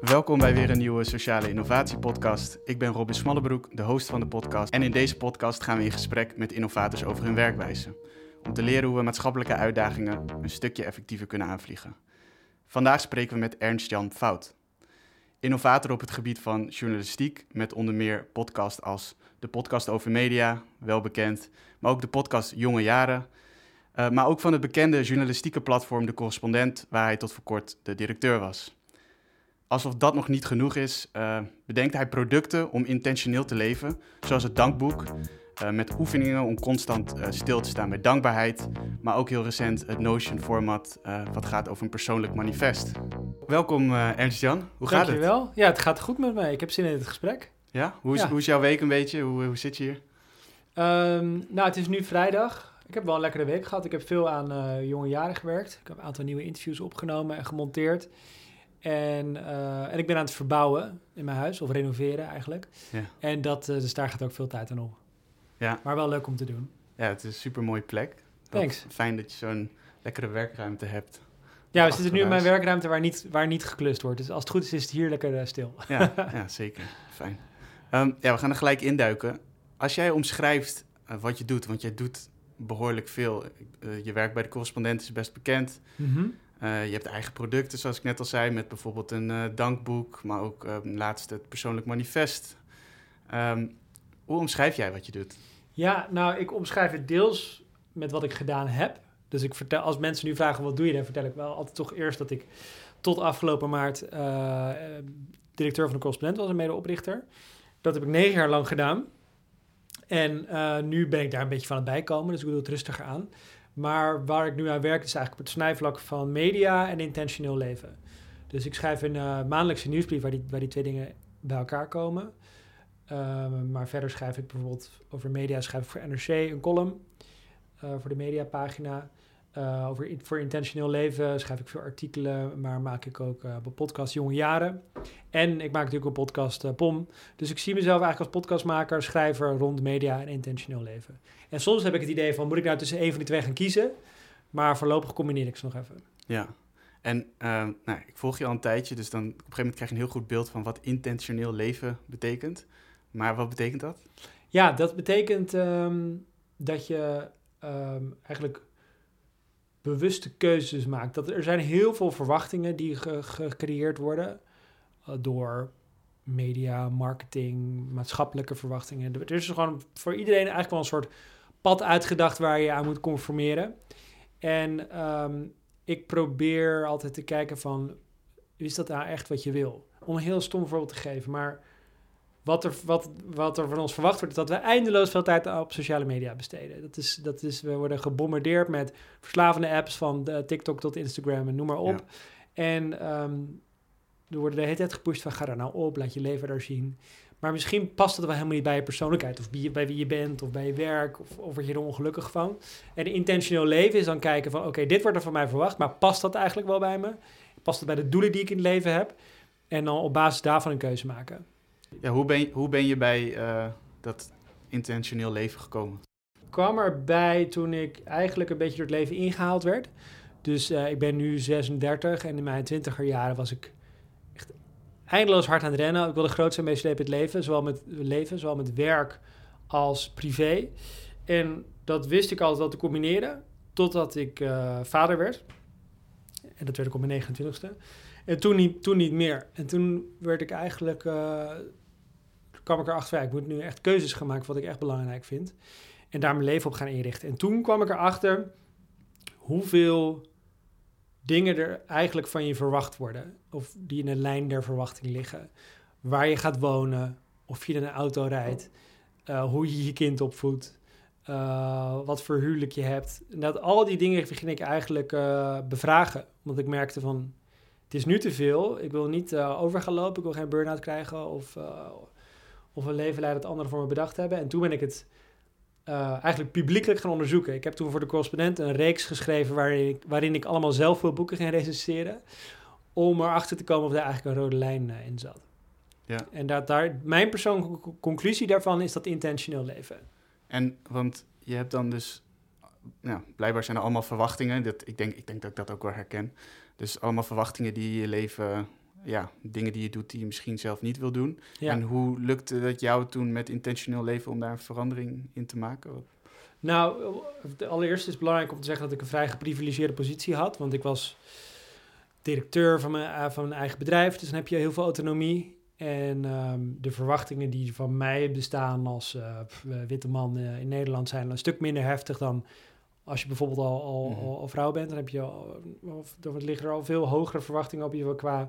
Welkom bij weer een nieuwe Sociale Innovatie Podcast. Ik ben Robin Smallebroek, de host van de podcast. En in deze podcast gaan we in gesprek met innovators over hun werkwijze. Om te leren hoe we maatschappelijke uitdagingen een stukje effectiever kunnen aanvliegen. Vandaag spreken we met Ernst-Jan Fout. Innovator op het gebied van journalistiek, met onder meer podcasts als de podcast over media, wel bekend, maar ook de podcast Jonge Jaren. Uh, maar ook van het bekende journalistieke platform De Correspondent, waar hij tot voor kort de directeur was. Alsof dat nog niet genoeg is, uh, bedenkt hij producten om intentioneel te leven, zoals het dankboek, uh, met oefeningen om constant uh, stil te staan bij dankbaarheid, maar ook heel recent het Notion-format, wat gaat over een persoonlijk manifest. Welkom Ernst-Jan, hoe gaat Dankjewel. het? Dankjewel. Ja, het gaat goed met mij. Ik heb zin in het gesprek. Ja? Hoe is, ja. Hoe is jouw week een beetje? Hoe, hoe zit je hier? Um, nou, het is nu vrijdag. Ik heb wel een lekkere week gehad. Ik heb veel aan jonge jaren gewerkt. Ik heb een aantal nieuwe interviews opgenomen en gemonteerd. En, uh, en ik ben aan het verbouwen in mijn huis, of renoveren eigenlijk. Ja. En dat, uh, dus daar gaat ook veel tijd aan op. Ja. Maar wel leuk om te doen. Ja, het is een super mooie plek. Thanks. Fijn dat je zo'n lekkere werkruimte hebt. Ja, we zitten nu in mijn werkruimte waar niet, waar niet geklust wordt. Dus als het goed is, is het hier lekker uh, stil. Ja, ja, zeker. Fijn. Um, ja, we gaan er gelijk induiken. Als jij omschrijft wat je doet, want jij doet behoorlijk veel. je werk bij de correspondent is best bekend. Mm -hmm. Uh, je hebt eigen producten, zoals ik net al zei, met bijvoorbeeld een dankboek, maar ook uh, laatst het persoonlijk manifest. Um, hoe omschrijf jij wat je doet? Ja, nou, ik omschrijf het deels met wat ik gedaan heb. Dus ik vertel, als mensen nu vragen wat doe je, dan vertel ik wel altijd toch eerst dat ik tot afgelopen maart directeur van de correspondent was en medeoprichter. Dat heb ik negen jaar lang gedaan. En nu ben ik daar een beetje van het bijkomen, dus ik doe het rustiger aan. Maar waar ik nu aan werk is eigenlijk op het snijvlak van media en intentioneel leven. Dus ik schrijf een uh, maandelijkse nieuwsbrief waar die, waar die twee dingen bij elkaar komen. Uh, maar verder schrijf ik bijvoorbeeld over media, schrijf ik voor NRC een column uh, voor de mediapagina. Uh, over voor intentioneel leven schrijf ik veel artikelen, maar maak ik ook uh, een podcast Jonge Jaren. En ik maak natuurlijk een podcast POM. Dus ik zie mezelf eigenlijk als podcastmaker, schrijver rond media en intentioneel leven. En soms heb ik het idee van, moet ik nou tussen een van die twee gaan kiezen? Maar voorlopig combineer ik ze nog even. Ja, en nou, ik volg je al een tijdje, dus dan op een gegeven moment krijg je een heel goed beeld van wat intentioneel leven betekent. Maar wat betekent dat? Ja, dat betekent um, dat je um, eigenlijk bewuste keuzes maakt. Dat er zijn heel veel verwachtingen die ge gecreëerd worden uh, door media, marketing, maatschappelijke verwachtingen. Er is gewoon voor iedereen eigenlijk wel een soort pad uitgedacht waar je aan moet conformeren. En um, ik probeer altijd te kijken van, is dat nou echt wat je wil? Om een heel stom voorbeeld te geven, maar wat er, wat, wat er van ons verwacht wordt, is dat we eindeloos veel tijd op sociale media besteden. Dat is, dat is, we worden gebombardeerd met verslavende apps van de TikTok tot Instagram en noem maar op. Ja. En um, er worden de hele tijd gepusht van ga daar nou op, laat je leven daar zien. Maar misschien past het wel helemaal niet bij je persoonlijkheid of bij, wie je bent of bij je werk of, of word je er ongelukkig van. En intentioneel leven is dan kijken van oké, okay, dit wordt er van mij verwacht, maar past dat eigenlijk wel bij me? Past het bij de doelen die ik in het leven heb? En dan op basis daarvan een keuze maken. Ja, hoe, ben, hoe ben je bij uh, dat intentioneel leven gekomen? Ik kwam erbij toen ik eigenlijk een beetje door het leven ingehaald werd. Dus uh, ik ben nu 36 en in mijn twintiger jaren was ik echt eindeloos hard aan het rennen. Ik wilde groot zijn, meeslepen het leven, zowel met leven, zowel met werk als privé. En dat wist ik altijd wel te combineren, totdat ik uh, vader werd. En dat werd ik op mijn 29ste. En toen niet, toen niet meer. En toen werd ik eigenlijk kwam ik erachter, ik moet nu echt keuzes gaan maken wat ik echt belangrijk vind. En daar mijn leven op gaan inrichten. En toen kwam ik erachter hoeveel dingen er eigenlijk van je verwacht worden. Of die in de lijn der verwachting liggen. Waar je gaat wonen, of je in een auto rijdt, uh, hoe je je kind opvoedt, uh, wat voor huwelijk je hebt. En dat, al die dingen begin ik eigenlijk uh, bevragen. Want ik merkte van, het is nu te veel. Ik wil niet over gaan lopen, ik wil geen burn-out krijgen of of een leven leiden dat anderen voor me bedacht hebben. En toen ben ik het eh, eigenlijk publiekelijk gaan onderzoeken. Ik heb toen voor de correspondent een reeks geschreven waarin ik, waarin ik allemaal zelf veel boeken ging recenseren. Om erachter te komen of daar eigenlijk een rode lijn uh, in zat. Ja. En dat daar, mijn persoonlijke conclusie daarvan is dat intentioneel leven. En want je hebt dan dus, nou, blijkbaar zijn er allemaal verwachtingen. Dat, ik, denk, ik denk dat ik dat ook wel herken. Dus allemaal verwachtingen die je leven, ja, dingen die je doet die je misschien zelf niet wil doen. Ja. En hoe lukte het jou toen met intentioneel leven om daar een verandering in te maken? Nou, allereerst is het belangrijk om te zeggen dat ik een vrij geprivilegeerde positie had. Want ik was directeur van mijn, eh, van mijn eigen bedrijf. Dus dan heb je heel veel autonomie. En ehm, de verwachtingen die van mij bestaan als eh, eh, witte man in Nederland zijn een stuk minder heftig dan als je bijvoorbeeld al, al, Mhm. al, al vrouw bent. Dan heb je al, of, dan liggen er al veel hogere verwachtingen op je qua.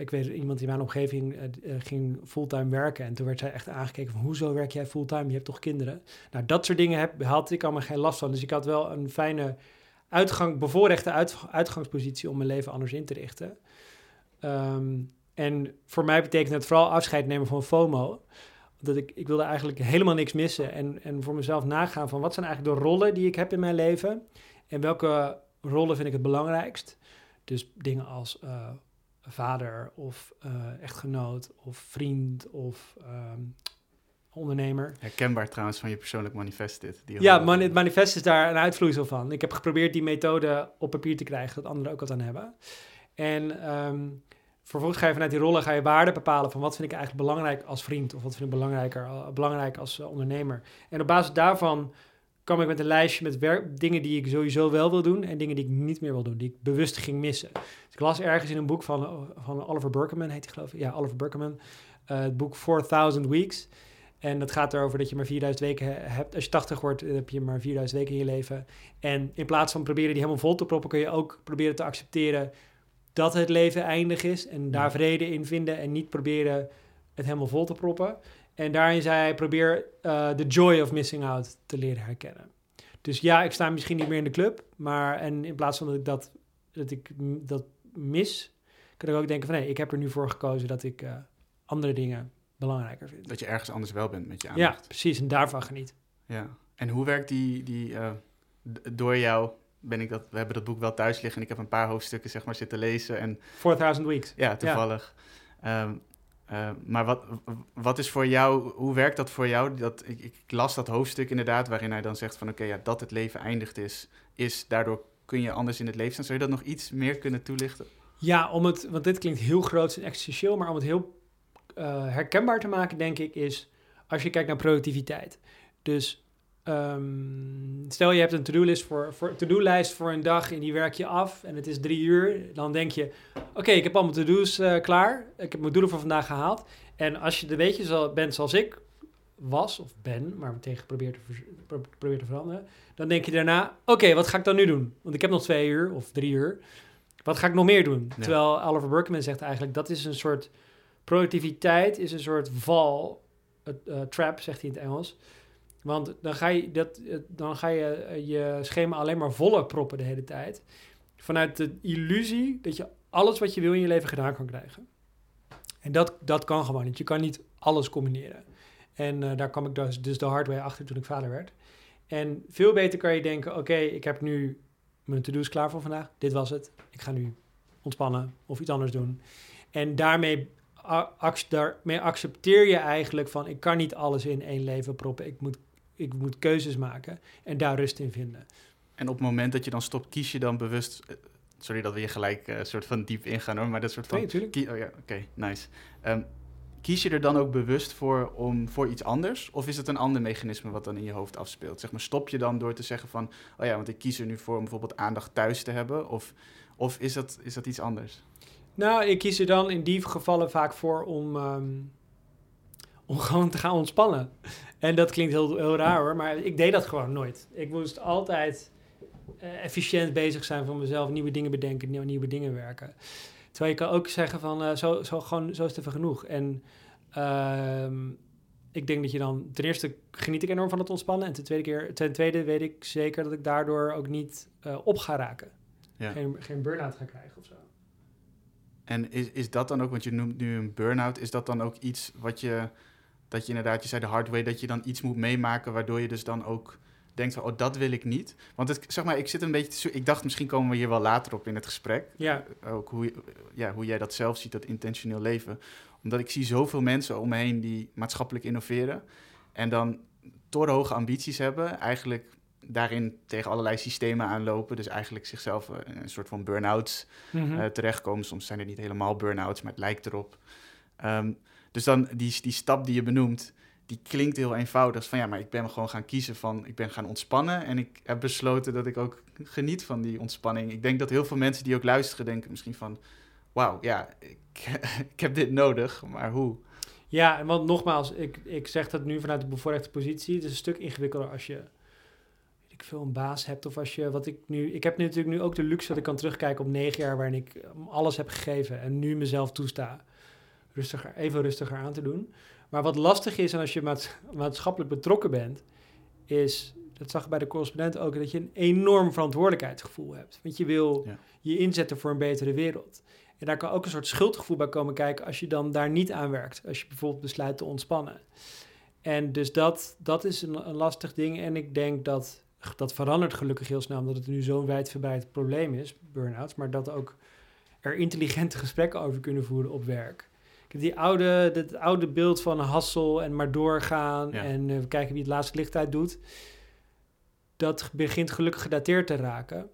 Ik weet iemand in mijn omgeving eh, eh, ging fulltime werken. En toen werd zij echt aangekeken van hoezo werk jij fulltime? Je hebt toch kinderen? Nou, dat soort dingen heb, had ik allemaal geen last van. Dus ik had wel een fijne uitgang, bevoorrechte uit, uitgangspositie om mijn leven anders in te richten. Ehm, en voor mij betekent het vooral afscheid nemen van FOMO. Dat ik, ik wilde eigenlijk helemaal niks missen. En, en voor mezelf nagaan van wat zijn eigenlijk de rollen die ik heb in mijn leven. En welke rollen vind ik het belangrijkst. Dus dingen als eh, vader of eh, echtgenoot of vriend of ehm, ondernemer. Herkenbaar trouwens van je persoonlijk manifest dit. Die Ja, man, het manifest is daar een uitvloeisel van. Ik heb geprobeerd die methode op papier te krijgen, dat anderen ook wat aan hebben. En ehm, vervolgens ga je vanuit die rollen ga je waarden bepalen van wat vind ik eigenlijk belangrijk als vriend of wat vind ik belangrijker, eh, belangrijk als eh, ondernemer. En op basis daarvan kwam ik met een lijstje met werk, dingen die ik sowieso wel wil doen en dingen die ik niet meer wil doen, die ik bewust ging missen. Dus ik las ergens in een boek van, van Oliver Burkeman, heet hij geloof ik. Ja, Oliver Burkeman. eh, het boek 4000 Weeks. En dat gaat erover dat je maar 4000 weken he- hebt. Als je 80 wordt, heb je maar 4000 weken in je leven. En in plaats van proberen die helemaal vol te proppen, kun je ook proberen te accepteren dat het leven eindig is. En daar vrede in vinden. En niet proberen het helemaal vol te proppen. En daarin zei hij, probeer eh, de joy of missing out te leren herkennen. Dus ja, ik sta misschien niet meer in de club. Maar en in plaats van dat ik dat, dat, ik dat mis, kan ik ook denken van nee, ik heb er nu voor gekozen dat ik eh, andere dingen belangrijker vind. Dat je ergens anders wel bent met je Ja, aandacht. precies. En daarvan geniet. Ja. En hoe werkt die, die eh, door jou, ben ik dat, we hebben dat boek wel thuis liggen en ik heb een paar hoofdstukken zeg maar zitten lezen en 4000 weeks. ja, toevallig. Ehm, eh, maar wat, wat is voor jou, hoe werkt dat voor jou? Dat, ik, ik las dat hoofdstuk inderdaad waarin hij dan zegt van oké, ja, dat het leven eindigd is, is daardoor kun je anders in het leven staan. Zou je dat nog iets meer kunnen toelichten? Ja, om het, want dit klinkt heel groot en existentieel, maar om het heel eh, herkenbaar te maken, denk ik, is als je kijkt naar productiviteit. Dus ehm, stel je hebt een to-do-list voor, voor, to-do-lijst voor een dag en die werk je af en het is drie uur, dan denk je, oké, ik heb al mijn to-do's eh, klaar, ik heb mijn doelen voor vandaag gehaald. En als je de beetje zo bent zoals ik was of ben, maar tegen probeer te, vers- pro- probeer te veranderen, dan denk je daarna, oké, wat ga ik dan nu doen? Want ik heb nog twee uur of drie uur. Wat ga ik nog meer doen? Ja. Terwijl Oliver Burkeman zegt eigenlijk dat is een soort productiviteit, is een soort val, eh, trap zegt hij in het Engels. Want dan ga je, dat, eh, dan ga je eh, je schema alleen maar voller proppen de hele tijd. Vanuit de illusie dat je alles wat je wil in je leven gedaan kan krijgen. En dat, dat kan gewoon niet. Je kan niet alles combineren. En eh, daar kwam ik dus, dus de hard way achter toen ik vader werd. En veel beter kan je denken, oké, ik heb nu mijn to-do's klaar voor vandaag. Dit was het. Ik ga nu ontspannen of iets anders doen. En daarmee, daarmee accepteer je eigenlijk van... ik kan niet alles in één leven proppen. Ik moet, ik moet keuzes maken en daar rust in vinden. En op het moment dat je dan stopt, kies je dan bewust, eh, sorry dat we hier gelijk een soort van diep ingaan hoor, maar dat soort van Nee, natuurlijk. Oh ja, oké, nice. Ehm, kies je er dan ook bewust voor om voor iets anders? Of is het een ander mechanisme wat dan in je hoofd afspeelt? Zeg maar, stop je dan door te zeggen van, oh ja, want ik kies er nu voor om bijvoorbeeld aandacht thuis te hebben? Of, of is, dat, is dat iets anders? Nou, ik kies er dan in die gevallen vaak voor om, ehm, om gewoon te gaan ontspannen. En dat klinkt heel, heel raar hoor, maar ik deed dat gewoon nooit. Ik moest altijd eh, efficiënt bezig zijn voor mezelf, nieuwe dingen bedenken, nieuwe, nieuwe dingen werken. Terwijl je kan ook zeggen van, eh, zo, zo, gewoon, zo is het even genoeg. En ehm, ik denk dat je dan, ten eerste geniet ik enorm van het ontspannen. En ten tweede, keer, ten tweede weet ik zeker dat ik daardoor ook niet eh, op ga raken. Ja. Geen, geen burn-out ga krijgen of zo. En is, is dat dan ook, want je noemt nu een burn-out, is dat dan ook iets wat je dat je inderdaad, je zei de hard way, dat je dan iets moet meemaken waardoor je dus dan ook denkt van, oh, dat wil ik niet. Want het, zeg maar, ik zit een beetje, te, ik dacht misschien komen we hier wel later op in het gesprek. Ja. Ook hoe, ja, hoe jij dat zelf ziet, dat intentioneel leven. Omdat ik zie zoveel mensen om me heen die maatschappelijk innoveren en dan torenhoge ambities hebben, eigenlijk daarin tegen allerlei systemen aanlopen, dus eigenlijk zichzelf eh, een soort van burn-outs Mhm. eh, terechtkomen. Soms zijn het niet helemaal burn-outs, maar het lijkt erop. Ehm, dus dan die, die stap die je benoemt, die klinkt heel eenvoudig. Van ja, maar ik ben gewoon gaan kiezen van, ik ben gaan ontspannen en ik heb besloten dat ik ook geniet van die ontspanning. Ik denk dat heel veel mensen die ook luisteren denken misschien van, wauw, ja, ik, ik heb dit nodig, maar hoe? Ja, want nogmaals, ik, ik zeg dat nu vanuit de bevoorrechte positie. Het is een stuk ingewikkelder als je, ik veel, een baas hebt. Of als je, wat ik nu... Ik heb nu natuurlijk nu ook de luxe dat ik kan terugkijken op negen jaar... waarin ik alles heb gegeven en nu mezelf toesta rustiger, even rustiger aan te doen. Maar wat lastig is, en als je maats- maatschappelijk betrokken bent... is, dat zag ik bij de correspondent ook... dat je een enorm verantwoordelijkheidsgevoel hebt. Want je wil Ja. je inzetten voor een betere wereld. En daar kan ook een soort schuldgevoel bij komen kijken als je dan daar niet aan werkt. Als je bijvoorbeeld besluit te ontspannen. En dus dat, dat is een, een lastig ding. En ik denk dat dat verandert gelukkig heel snel, omdat het nu zo'n wijdverbreid probleem is, burn-outs. Maar dat ook er intelligente gesprekken over kunnen voeren op werk. Ik heb die oude, dat oude beeld van hassel en maar doorgaan Ja. en eh, kijken wie het laatste licht uit doet. Dat begint gelukkig gedateerd te raken.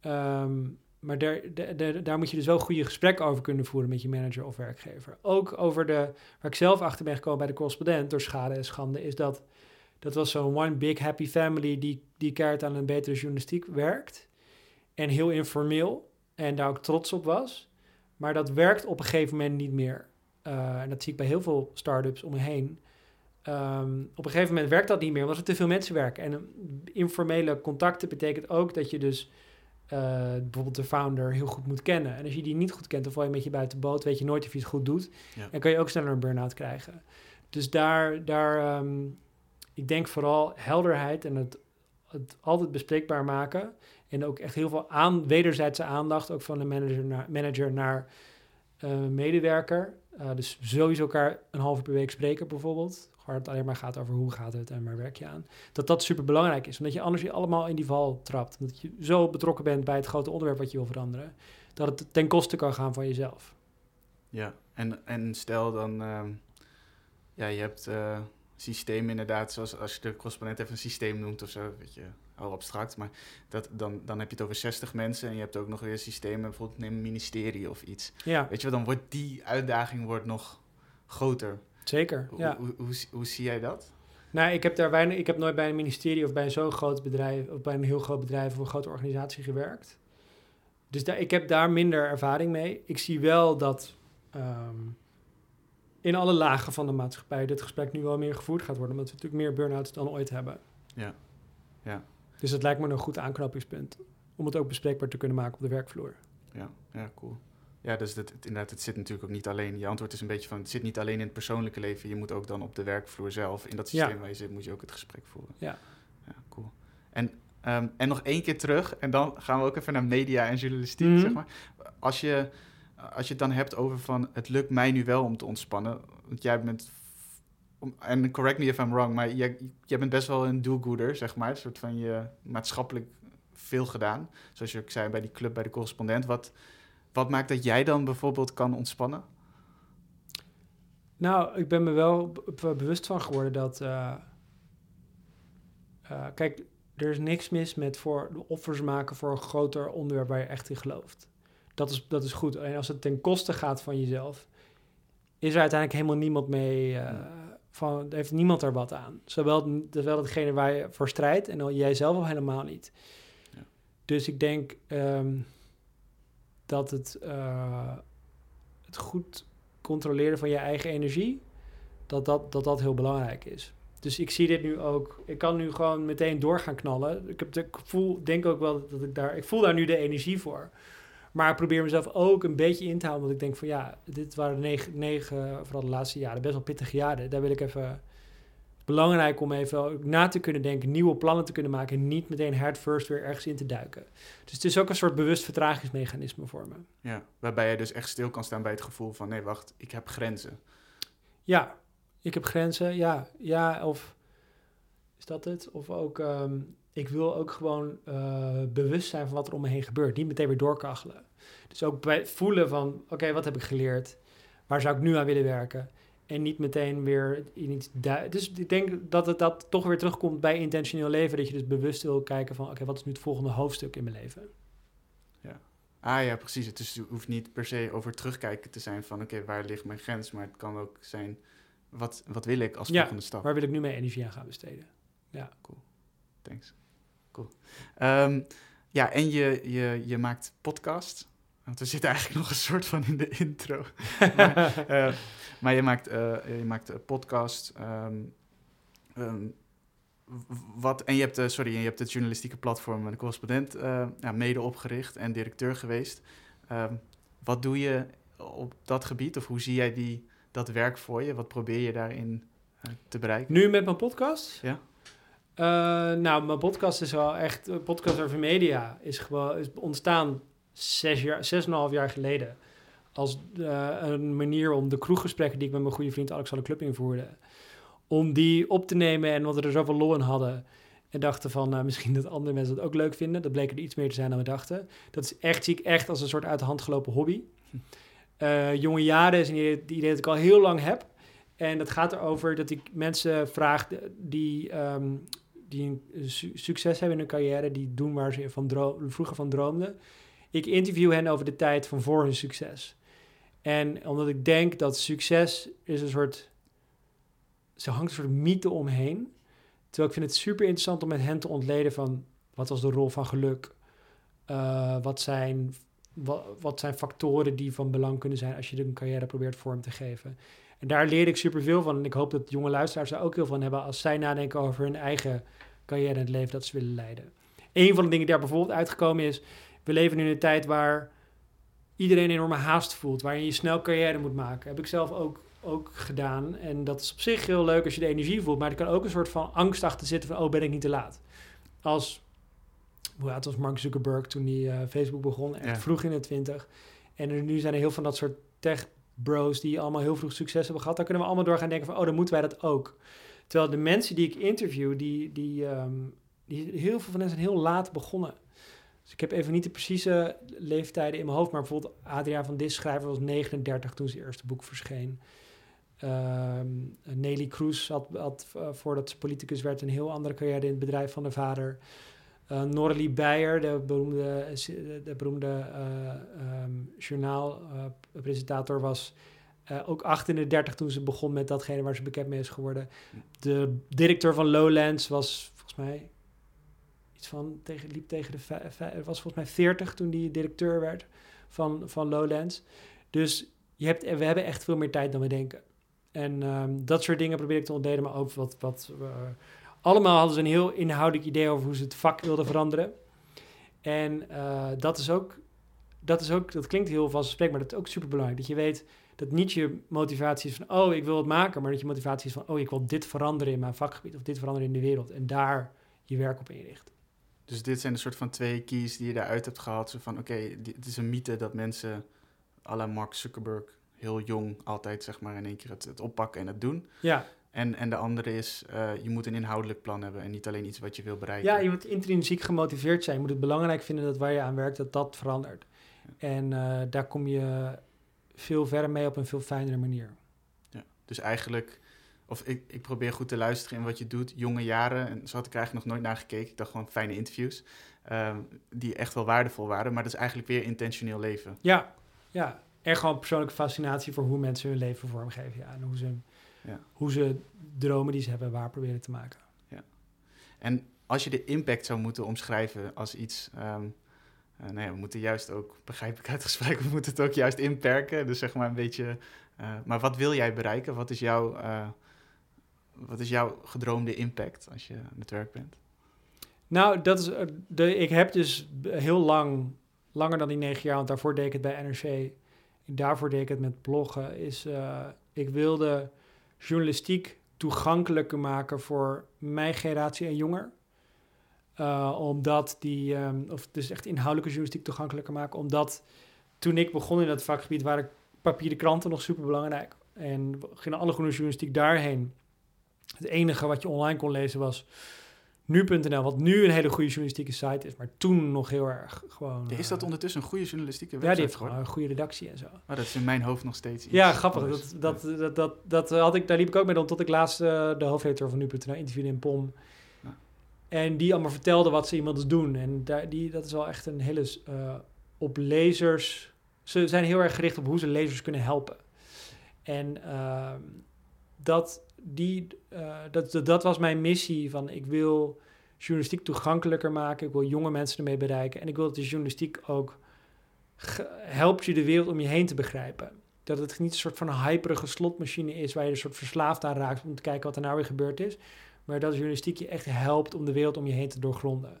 Ehm, maar daar, daar- daar, daar moet je dus wel goede gesprekken over kunnen voeren met je manager of werkgever. Ook over de, waar ik zelf achter ben gekomen bij de correspondent door schade en schande, is dat dat was zo'n one big happy family die, die keihard aan een betere journalistiek werkt. En heel informeel en daar ook trots op was. Maar dat werkt op een gegeven moment niet meer. Eh, en dat zie ik bij heel veel start-ups om me heen. Ehm, op een gegeven moment werkt dat niet meer, omdat er te veel mensen werken. En eh, informele contacten betekent ook dat je dus eh, bijvoorbeeld de founder heel goed moet kennen. En als je die niet goed kent, dan val je met je buiten de boot, weet je nooit of je het goed doet. Ja. En kan je ook sneller een burn-out krijgen. Dus daar, daar ehm, ik denk vooral helderheid en het, het altijd bespreekbaar maken. En ook echt heel veel aan, wederzijdse aandacht, ook van de manager naar, manager naar eh, medewerker. Eh, dus sowieso elkaar een uur per week spreken bijvoorbeeld. Waar het alleen maar gaat over hoe gaat het en waar werk je aan. Dat dat super belangrijk is. Omdat je anders je allemaal in die val trapt. Dat je zo betrokken bent bij het grote onderwerp wat je wil veranderen. Dat het ten koste kan gaan van jezelf. Ja, en, en stel dan, ehm, ja, je hebt eh systemen inderdaad, zoals als je de correspondent even een systeem noemt of zo, weet je, al abstract, maar dat, dan, dan heb je het over 60 mensen en je hebt ook nog weer systemen, bijvoorbeeld neem een ministerie of iets. Ja, Weet je wel, dan wordt die uitdaging wordt nog groter. zeker. Hoe, Ja. hoe, hoe, hoe zie jij dat? Nou, ik heb daar weinig. Ik heb nooit bij een ministerie of bij zo'n groot bedrijf of bij een heel groot bedrijf of een grote organisatie gewerkt. Dus daar, ik heb daar minder ervaring mee. Ik zie wel dat ehm, in alle lagen van de maatschappij dit gesprek nu wel meer gevoerd gaat worden, omdat we natuurlijk meer burn-outs dan ooit hebben. Ja. Ja. Dus dat lijkt me een goed aanknopingspunt om het ook bespreekbaar te kunnen maken op de werkvloer. Ja, ja cool. Ja, dus dat, het, inderdaad, het zit natuurlijk ook niet alleen, je antwoord is een beetje van, het zit niet alleen in het persoonlijke leven, je moet ook dan op de werkvloer zelf, in dat Ja. systeem waar je zit, moet je ook het gesprek voeren. Ja. Ja, cool. En, ehm, en nog één keer terug, en dan gaan we ook even naar media en journalistiek, Mhm. zeg maar. Als je, als je het dan hebt over van, het lukt mij nu wel om te ontspannen, want jij bent, en correct me if I'm wrong, maar jij, jij bent best wel een do-gooder, zeg maar, een soort van je maatschappelijk veel gedaan. Zoals je ook zei bij die club, bij de correspondent. Wat, wat maakt dat jij dan bijvoorbeeld kan ontspannen? Nou, ik ben me wel bewust van geworden dat. eh, eh, kijk, er is niks mis met voor de offers maken voor een groter onderwerp waar je echt in gelooft. Dat is, dat is goed. Alleen als het ten koste gaat van jezelf, is er uiteindelijk helemaal niemand mee. eh, van, heeft niemand er wat aan. Zowel, zowel degene waar je voor strijdt en al jij zelf al helemaal niet. Ja. Dus ik denk ehm, dat het, eh, het goed controleren van je eigen energie, dat dat, dat dat heel belangrijk is. Dus ik zie dit nu ook. Ik kan nu gewoon meteen door gaan knallen. Ik, heb ik voel, denk ook wel dat ik daar. Ik voel daar nu de energie voor. Maar ik probeer mezelf ook een beetje in te houden. Want ik denk van ja, dit waren negen, negen vooral de laatste jaren, best wel pittige jaren. Daar wil ik even. Belangrijk om even na te kunnen denken, nieuwe plannen te kunnen maken. En niet meteen head first weer ergens in te duiken. Dus het is ook een soort bewust vertragingsmechanisme voor me. Ja, waarbij je dus echt stil kan staan bij het gevoel van... nee, wacht, ik heb grenzen. Ja, Ik heb grenzen, ja. Ja, of is dat het? Of ook, ehm, ik wil ook gewoon eh, bewust zijn van wat er om me heen gebeurt. Niet meteen weer doorkachelen. Dus ook bij voelen van, oké, wat heb ik geleerd? Waar zou ik nu aan willen werken? En niet meteen weer in iets... du- Dus ik denk dat het dat toch weer terugkomt bij intentioneel leven. Dat je dus bewust wil kijken van, oké, wat is nu het volgende hoofdstuk in mijn leven? Ah ja, precies. Het is, hoeft niet per se over terugkijken te zijn van oké, waar ligt mijn grens? Maar het kan ook zijn, wat, wat wil ik als Ja, volgende stap? Waar wil ik nu mijn energie aan gaan besteden? Thanks. Cool. Ehm, ja, en je, je, je maakt podcast. Want we zitten eigenlijk nog een soort van in de intro. maar, eh, maar je maakt, eh, je maakt een podcast. ehm, ehm, wat, en je hebt, eh, sorry, je hebt het journalistieke platform De Correspondent eh, ja, mede opgericht en directeur geweest. Ehm, wat doe je op dat gebied? Of hoe zie jij die, dat werk voor je? Wat probeer je daarin eh, te bereiken? Nu met mijn podcast? Ja. Eh, nou, mijn podcast is wel echt... een Podcast over media is gewoon is ontstaan zes jaar, zes en een half jaar geleden. Als eh, een manier om de kroeggesprekken die ik met mijn goede vriend Alexander Klupping voerde... om die op te nemen en omdat we er zoveel lol in hadden... en dachten van, nou, misschien dat andere mensen het ook leuk vinden. Dat bleek er iets meer te zijn dan we dachten. Dat is echt, zie ik echt als een soort uit de hand gelopen hobby. Eh, jonge jaren is een idee, die idee dat ik al heel lang heb. En dat gaat erover dat ik mensen vraag die, ehm, die een su- succes hebben in hun carrière, die doen waar ze vroeger van droomden. Ik interview hen over de tijd van voor hun succes. En omdat ik denk dat succes is een soort, ze hangt een soort mythe omheen. Terwijl ik vind het super interessant om met hen te ontleden van wat was de rol van geluk? Eh, wat, zijn, wat, wat zijn factoren die van belang kunnen zijn als je een carrière probeert vorm te geven? En daar leer ik superveel van. En ik hoop dat jonge luisteraars daar ook heel veel van hebben als zij nadenken over hun eigen carrière en het leven dat ze willen leiden. Een van de dingen die daar bijvoorbeeld uitgekomen is, we leven nu in een tijd waar iedereen een enorme haast voelt, waarin je snel carrière moet maken. Heb ik zelf ook, ook gedaan. En dat is op zich heel leuk als je de energie voelt, maar er kan ook een soort van angst achter zitten van, oh, ben ik niet te laat? Als, hoe oud was Mark Zuckerberg toen hij eh, Facebook begon? Echt Ja. vroeg in de twintig. En er, nu zijn er heel veel van dat soort tech bros die allemaal heel vroeg succes hebben gehad. Dan kunnen we allemaal door gaan denken van, oh, dan moeten wij dat ook. Terwijl de mensen die ik interview, die, die, ehm, die heel veel van hen zijn heel laat begonnen. Dus ik heb even niet de precieze leeftijden in mijn hoofd, maar bijvoorbeeld Adriaan van Dis schrijver was 39 toen zijn eerste boek verscheen. Ehm, Nelly Kroes had, had eh, voordat ze politicus werd een heel andere carrière in het bedrijf van de vader. Eh Norlie Beyer, de beroemde, de beroemde eh, ehm, journaalpresentator, was eh, ook 38 toen ze begon met datgene waar ze bekend mee is geworden. De directeur van Lowlands was volgens mij iets van liep tegen de was volgens mij 40 toen die directeur werd van, van Lowlands. Dus je hebt, we hebben echt veel meer tijd dan we denken. En ehm, dat soort dingen probeer ik te ontleden, maar ook wat. wat eh, allemaal hadden ze een heel inhoudelijk idee over hoe ze het vak wilden veranderen. En eh, dat is ook, dat is ook, dat klinkt heel vanzelfsprekend, maar dat is ook super belangrijk. Dat je weet dat niet je motivatie is van, oh, ik wil het maken, maar dat je motivatie is van, oh, ik wil dit veranderen in mijn vakgebied of dit veranderen in de wereld. En daar je werk op inrichten. Dus dit zijn een soort van twee keys die je daaruit hebt gehaald. Zo van, oké, het is een mythe dat mensen à la Mark Zuckerberg heel jong altijd zeg maar in één keer het, het oppakken en het doen. Ja, En, en de andere is, eh, je moet een inhoudelijk plan hebben en niet alleen iets wat je wil bereiken. Ja, je moet intrinsiek gemotiveerd zijn. Je moet het belangrijk vinden dat waar je aan werkt, dat dat verandert. En eh, daar kom je veel verder mee op een veel fijnere manier. Ja, Dus eigenlijk, of ik, ik probeer goed te luisteren in wat je doet. Jonge jaren, en zo had ik eigenlijk nog nooit naar gekeken. Ik dacht gewoon fijne interviews, ehm, die echt wel waardevol waren. Maar dat is eigenlijk weer intentioneel leven. Ja, ja. En gewoon persoonlijke fascinatie voor hoe mensen hun leven vormgeven. Ja, en hoe ze, Ja. hoe ze dromen die ze hebben waar proberen te maken. En als je de impact zou moeten omschrijven als iets... ehm, eh, nou ja, we moeten juist ook, begrijp ik uit het gesprek, we moeten het ook juist inperken. Dus zeg maar een beetje... eh, maar wat wil jij bereiken? Wat is jouw, eh, wat is jouw gedroomde impact als je aan het werk bent? Nou, dat is, de, ik heb dus heel lang, langer dan die negen jaar, want daarvoor deed ik het bij NRC. Daarvoor deed ik het met bloggen. Is, ik wilde journalistiek toegankelijker maken voor mijn generatie en jonger. Eh, omdat die, ehm, of dus echt inhoudelijke journalistiek toegankelijker maken. Omdat toen ik begon in dat vakgebied waren papieren kranten nog super belangrijk. En gingen alle groene journalistiek daarheen. Het enige wat je online kon lezen was nu.nl, wat nu een hele goede journalistieke site is, maar toen nog heel erg gewoon... Is dat eh, ondertussen een goede journalistieke Ja, website die heeft gewoon een goede redactie en zo. Oh, dat is in mijn hoofd nog steeds iets Ja, grappig. Dat, dat, dat, dat, had ik, daar liep ik ook mee dan tot ik laatst eh, de hoofdredacteur van nu.nl interviewde in POM. Ja. En die allemaal vertelde wat ze iemand doen. En daar, die, dat is wel echt een hele... eh, op lezers... Ze zijn heel erg gericht op hoe ze lezers kunnen helpen. En ehm, dat, die, eh, dat, dat, was mijn missie. Van ik wil journalistiek toegankelijker maken. Ik wil jonge mensen ermee bereiken. En ik wil dat de journalistiek ook helpt je de wereld om je heen te begrijpen. Dat het niet een soort van hyperige slotmachine is waar je een soort verslaafd aan raakt om te kijken wat er nou weer gebeurd is. Maar dat journalistiek je echt helpt om de wereld om je heen te doorgronden.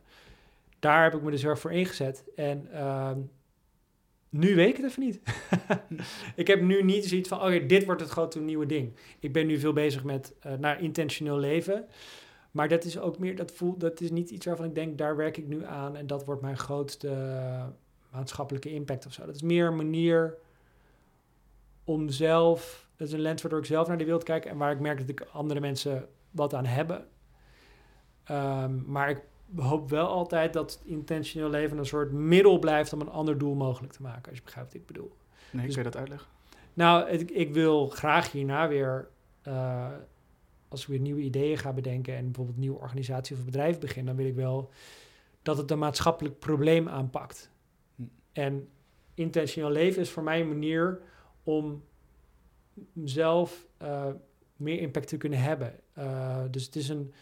Daar heb ik me dus erg voor ingezet. En ehm, nu weet ik het even niet. ik heb nu niet zoiets van, oké, dit wordt het grote nieuwe ding. Ik ben nu veel bezig met eh, naar intentioneel leven. Maar dat is ook meer, dat voelt, dat is niet iets waarvan ik denk, daar werk ik nu aan en dat wordt mijn grootste maatschappelijke impact of zo. Dat is meer een manier om zelf, dat is een lens waardoor ik zelf naar de wereld kijk en waar ik merk dat ik andere mensen wat aan hebben. Ehm, maar ik hoop wel altijd dat intentioneel leven een soort middel blijft om een ander doel mogelijk te maken, als je begrijpt wat ik bedoel. Nee, Dus- kun je dat uitleggen? Nou, ik, ik wil graag hierna weer, eh, als ik weer nieuwe ideeën ga bedenken en bijvoorbeeld een nieuwe organisatie of bedrijf begin, dan wil ik wel dat het een maatschappelijk probleem aanpakt. Hm. En intentioneel leven is voor mij een manier om zelf eh, meer impact te kunnen hebben. Eh, dus het is een,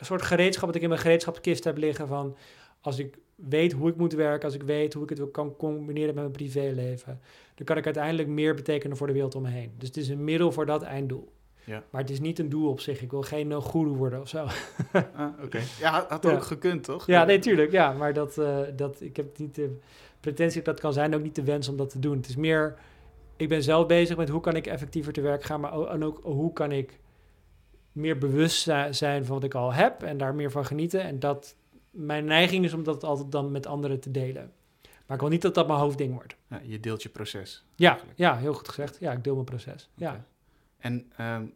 een soort gereedschap dat ik in mijn gereedschapskist heb liggen van als ik weet hoe ik moet werken, als ik weet hoe ik het kan combineren met mijn privéleven, dan kan ik uiteindelijk meer betekenen voor de wereld om me heen. Dus het is een middel voor dat einddoel. Ja. Maar het is niet een doel op zich. Ik wil geen uh, goeroe worden of zo. Ah, Oké. Ja, had, Ja. ook gekund, toch? ja, nee, tuurlijk. Ja, maar dat, eh, dat, ik heb niet de pretentie dat dat kan zijn, ook niet de wens om dat te doen. Het is meer, ik ben zelf bezig met hoe kan ik effectiever te werk gaan, maar en ook hoe kan ik meer bewust zi- zijn van wat ik al heb en daar meer van genieten. En dat mijn neiging is om dat altijd dan met anderen te delen. Maar ik wil niet dat dat mijn hoofdding wordt. Ja, je deelt je proces. Ja, eigenlijk. ja, heel goed gezegd. Ja, ik deel mijn proces. Ja. En ehm,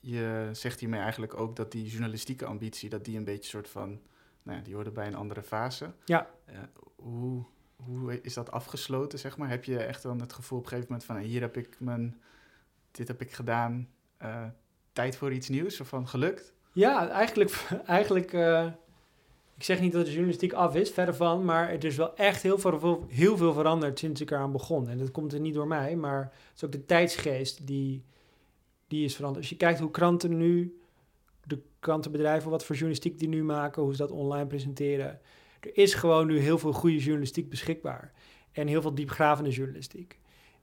je zegt hiermee eigenlijk ook dat die journalistieke ambitie, dat die een beetje soort van, nou ja, die hoorde bij een andere fase. Ja. Eh, hoe, hoe is dat afgesloten, zeg maar? Heb je echt dan het gevoel op een gegeven moment van, hier heb ik mijn, dit heb ik gedaan, eh, tijd voor iets nieuws, of van gelukt? Ja, eigenlijk, eigenlijk eh, ik zeg niet dat de journalistiek af is, verder van, maar het is wel echt heel veel, veel veranderd sinds ik eraan begon. En dat komt er niet door mij, maar het is ook de tijdsgeest die, die is veranderd. Als je kijkt hoe kranten nu, de krantenbedrijven, wat voor journalistiek die nu maken, hoe ze dat online presenteren. Er is gewoon nu heel veel goede journalistiek beschikbaar. En heel veel diepgravende journalistiek.